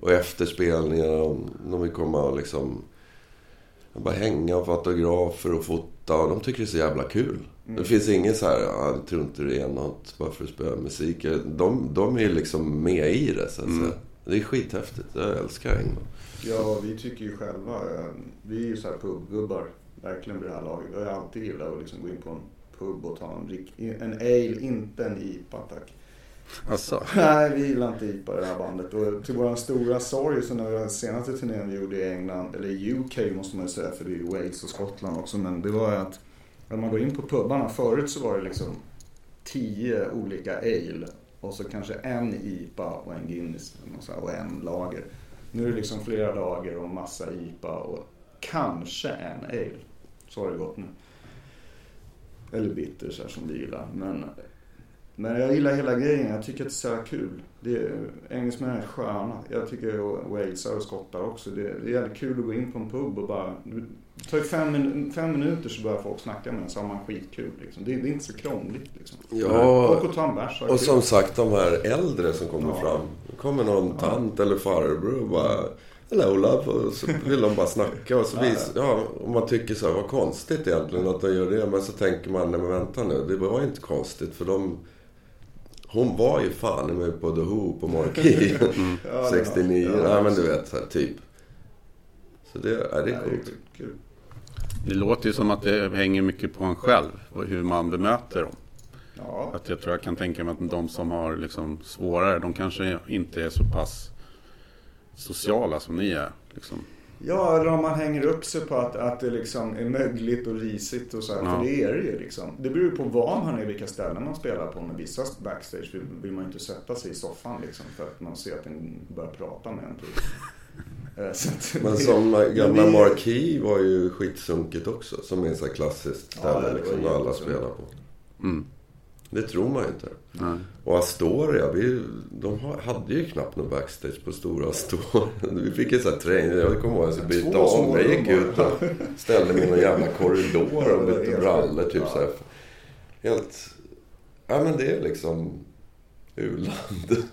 Och efterspelningar, de, de vill komma och liksom... Bara hänga och få autografer och fota. Och de tycker det är så jävla kul. Det finns ingen så här, "Ah, jag tror inte det är något bara för att spela musik. De, de är liksom med i det så att säga. Det är skithäftigt. Jag älskar England.
Ja, vi tycker ju själva, eh, vi är ju så här pubgubbar, verkligen vid det här laget. Jag har alltid gillat att liksom gå in på en pub och ta en, rik- en ale, inte en IPA tack.
Alltså,
Nej, vi gillar inte IPA i det här bandet. Och till våran stora sorg så när vi den senaste turnén vi gjorde i England, eller UK måste man ju säga för det är ju Wales och Skottland också. Men det var ju att när man går in på pubarna, förut så var det liksom tio olika ale. Och så kanske en IPA och en Guinness och en lager. Nu är det liksom flera lager och massa IPA och kanske en ale. Så har det gått nu. Eller bitter så här som vi gillar. Men, men jag gillar hela grejen. Jag tycker att det är så kul. Det är, engelsmän är sköna. Jag tycker walesare och skottar också. Det, det är jävligt kul att gå in på en pub och bara... Det tar fem, min- fem minuter så börjar folk snacka med en så har man skitkul. Liksom. Det, det är inte så krångligt. Liksom.
Ja,
Folk och ta en bärs.
Och som sagt, de här äldre som kommer
Ja.
fram. Det kommer någon tant eller farbror och bara... Hello love. Och så vill de bara snacka. Och så vis, ja, och man tycker så här, vad konstigt egentligen att de gör det. Men så tänker man, nej men vänta nu. Det var inte konstigt för de... Hon var ju fan med på The Who på Marquee. 69.
Ja,
nej men du vet, så här, typ. Så det, ja, det är
Nej,
coolt.
Det
låter ju som att det hänger mycket på en själv och hur man bemöter dem.
Ja,
Att jag tror jag kan tänka mig att de som har liksom svårare, de kanske inte är så pass sociala som ni är. Liksom.
Ja, eller om man hänger upp sig på att, att det liksom är mögligt och risigt och så här.
Ja.
För det är det ju liksom. Det beror ju på var man är, vilka ställen man spelar på. Med vissa backstage vill, vill man ju inte sätta sig i soffan liksom. För att man ser att den börjar prata med en typ. Eh,
Men som gamla
men det-
Marquee var ju skitsunkigt också. Som är så här klassiskt
Ja,
ställe
var
liksom, där alla spelar på.
Mm.
Det tror man ju inte.
Nej.
Och Astoria, vi, de ha- hade ju knappt någon backstage på stora Astoria. Vi fick en sån här träning. Jag kommer ihåg att jag skulle byta om. Jag gick ut och ställde mig i någon jävla korridor och bytte brallor. Typ
ja.
så här. Helt... Ja men det är liksom u-land.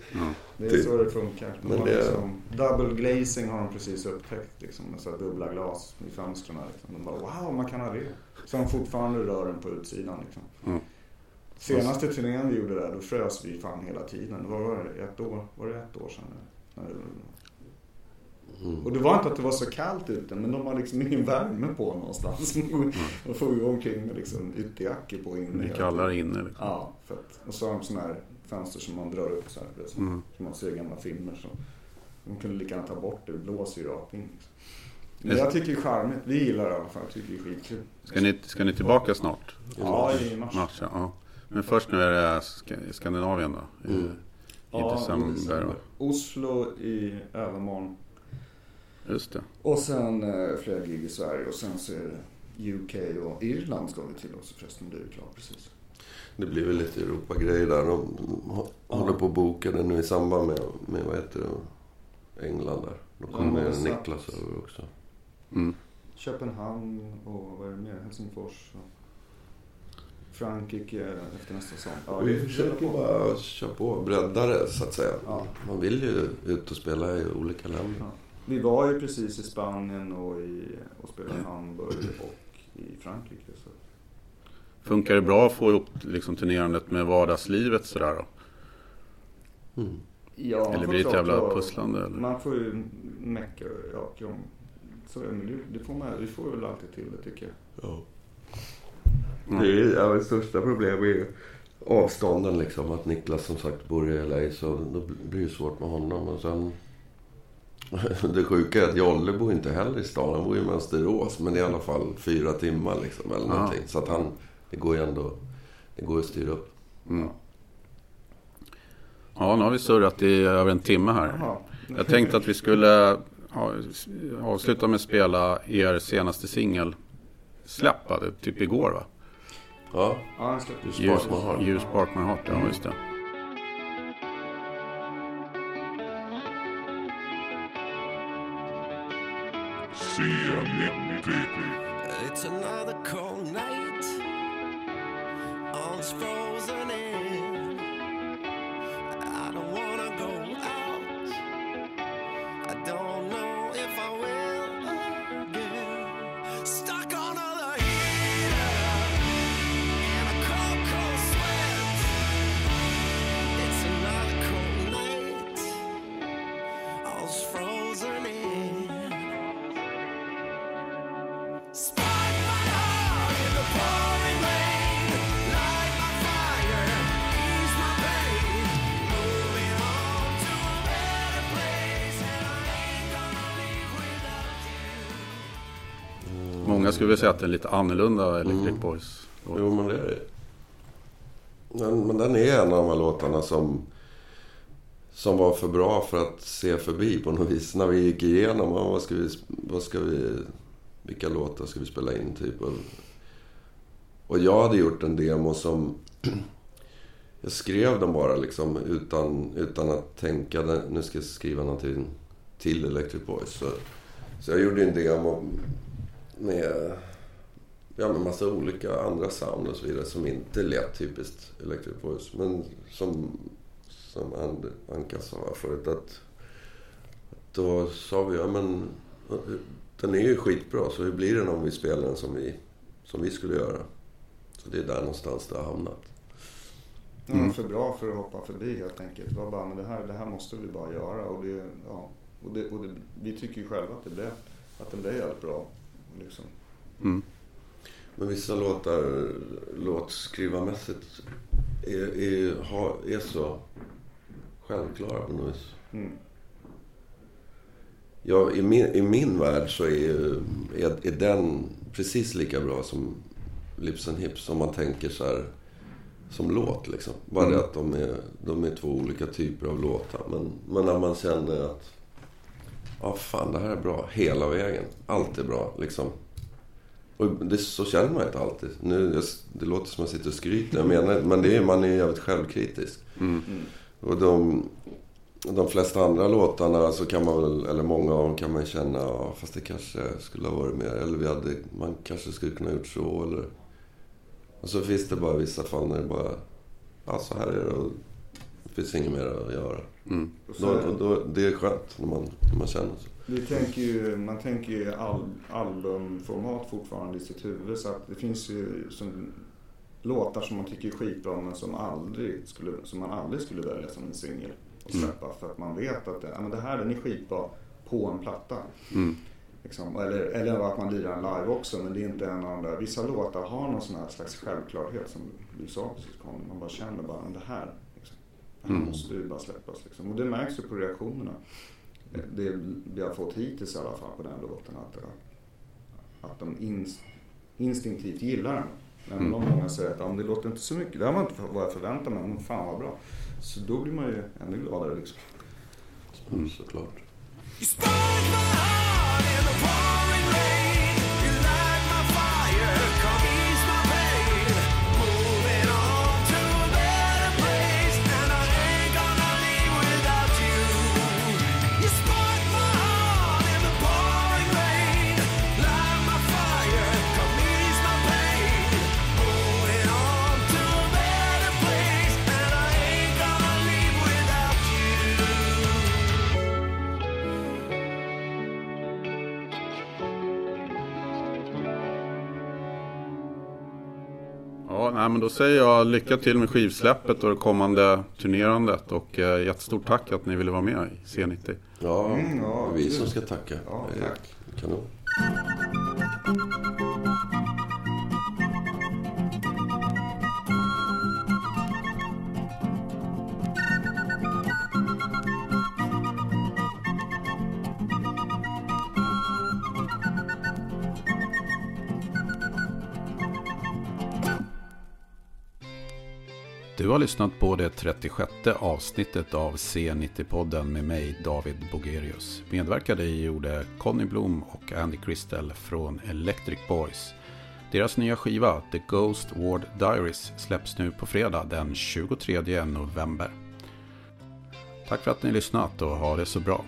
Det är
Typ.
så det funkar. De
Men det-
liksom, double glazing har de precis upptäckt. Liksom, med så dubbla glas i fönstren. Liksom. De bara wow, man kan ha det. Som fortfarande rör den på utsidan. Liksom.
Mm.
Senaste turnén vi gjorde där, då frös vi fan hela tiden. Vad var det? Ett år, var det ett år sedan? Det- Och det var inte att det var så kallt ute, men de har liksom ingen värme på någonstans. De får ju gå omkring med liksom ytterjackor på inne.
Det kallar inne liksom.
Ja, för att, och så har de sådana här fönster som man drar upp så här. Det är som,
Mm.
som man ser i gamla filmer. Så. De kunde lika gärna ta bort det, det blåser ju rakt in. Liksom. Men jag tycker det är charmigt, vi gillar det i alla fall, jag tycker det är skitkul.
Ska ni, ska ni tillbaka snart?
Ja, i mars.
Mars, ja. Ja. Men först nu är det Sk- Skandinavien då? I,
Mm.
i
Ja,
december.
Oslo i övermorgon.
Just det.
Och sen eh, flera gig i Sverige och sen så är det UK och Irland ska vi till också förresten, det är ju klart precis.
Det blir väl lite Europa-grejer där. De håller på att boka det nu i samband med, med vad heter det, England där. Då
Ja,
kommer
sant.
Niklas över också.
Mm.
Köpenhamn och vad är det mer? Helsingfors. Och Frankrike efter nästa säsong. Ja,
Vi
det
försöker bara köra på, bredda det så att säga.
Ja.
Man vill ju ut och spela i olika länder.
Ja. Vi var ju precis i Spanien och, i, och spelade i Hamburg och i Frankrike. Så.
Funkar det bra att få ihop liksom, turnerandet med vardagslivet sådär då?
Mm.
Ja,
Eller blir det ett jävla pusslande? Eller?
Man får ju mecka ja, krång. Så det, det- det får man, vi får väl alltid till det tycker jag.
Ja.
Mm.
Det är ja, det största problemet är ju avstånden liksom. Att Niklas som sagt bor i LA så då blir det svårt med honom. Och sen... Det sjuka är att Jolle bor inte heller i stan. Han bor i Mönsterås. Men det är i alla fall fyra timmar liksom. Eller
Ja.
någonting. Så att han... Det går ju ändå... Det går att styra upp.
Mm. Ja, nu har vi surrat i över en timme här.
Jaha.
Jag tänkte att vi skulle ja, avsluta med att spela er senaste singel Släpp, typ igår va?
Ja.
Ja, jag släpper.
You Spark My Heart.
You Spark My Heart, ja just det.
CM90.
It's another cold night. All's frozen in.
Många skulle väl säga att det är lite annorlunda Electric
Mm.
Boys.
Jo, men det är det. Men, men den är en av de här låtarna som... Som var för bra för att se förbi på något vis. När vi gick igenom, vad ska vi... Vad ska vi vilka låtar ska vi spela in typ? Och, och jag hade gjort en demo som... Jag skrev den bara liksom utan, utan att tänka. Nu ska jag skriva någonting till Electric Boys. Så, så jag gjorde en demo med ja, med massa olika andra sound och så vidare som inte lät typiskt Electric Voice. Men som, som And, Anka sa förut att då sa vi, ja men den är ju skitbra så hur blir den om vi spelar den som vi, som vi skulle göra? Så det är där någonstans det har hamnat.
Den var för bra för att hoppa förbi helt enkelt. Det var bara, men det här, det här måste vi bara göra. Och, det, ja, och, det, och det, vi tycker ju själva att det blev, att den blev jävligt bra. Liksom.
Mm.
Men vissa låtar, låtskrivarmässigt, är, är, har, är så självklara på något vis.
Mm.
Ja, i, min, I min värld så är, är, är den precis lika bra som Lips and Hips om man tänker så här som låt liksom. Bara det att de är, de är två olika typer av låtar. Men, men när man känner att ja fan det här är bra hela vägen. Allt är bra liksom. Och det, så känner man inte alltid. Nu, det låter som att jag sitter och skryter. Jag menar, men det är, man är ju jävligt självkritisk. Och de, de flesta andra låtarna så kan man väl, eller många av dem kan man känna, ja, fast det kanske skulle ha varit mer. Eller vi hade, man kanske skulle kunna gjort så eller... Och så finns det bara vissa fall när det bara, ja så här är det och det finns inget mer att göra.
Och så,
Då, och då, det är skönt när man, när man känner så.
vi tänker ju, man tänker ju al, albumformat fortfarande i sitt huvud. Så att det finns ju som, låtar som man tycker är skitbra men som, aldrig skulle, som man aldrig skulle välja som en singel och släppa. För att man vet att det, ja, men det här den är skitbra på en platta. Liksom. Eller, eller att man lirar en live också, men det är inte en av de där. Vissa låtar har någon sån här slags självklarhet som du sa precis. Man bara känner bara, "Men det här, det här måste ju bara släppas. Liksom. Och det märks ju på reaktionerna. Det vi har fått hittills i alla fall på den låten. Att, att de ins, instinktivt gillar den. Även om många säger att men det låter inte så mycket. Det har man inte vad jag förväntar mig, men fan vad bra. Så då blir man ju ännu gladare liksom.
Mm, såklart.
You
nej, men då säger jag lycka till med skivsläppet och det kommande turnerandet. Och eh, jättestort tack att ni ville vara med i C90.
Ja,
Mm, ja,
vi som ska tacka.
Ja,
är
tack.
Kanon.
Du har lyssnat på det 36 avsnittet av C90-podden med mig David Bogerius. Medverkade i gjorde Conny Blom och Andy Christel från Electric Boys. Deras nya skiva The Ghost Ward Diaries släpps nu på fredag den 23 november. Tack för att ni lyssnat och ha det så bra.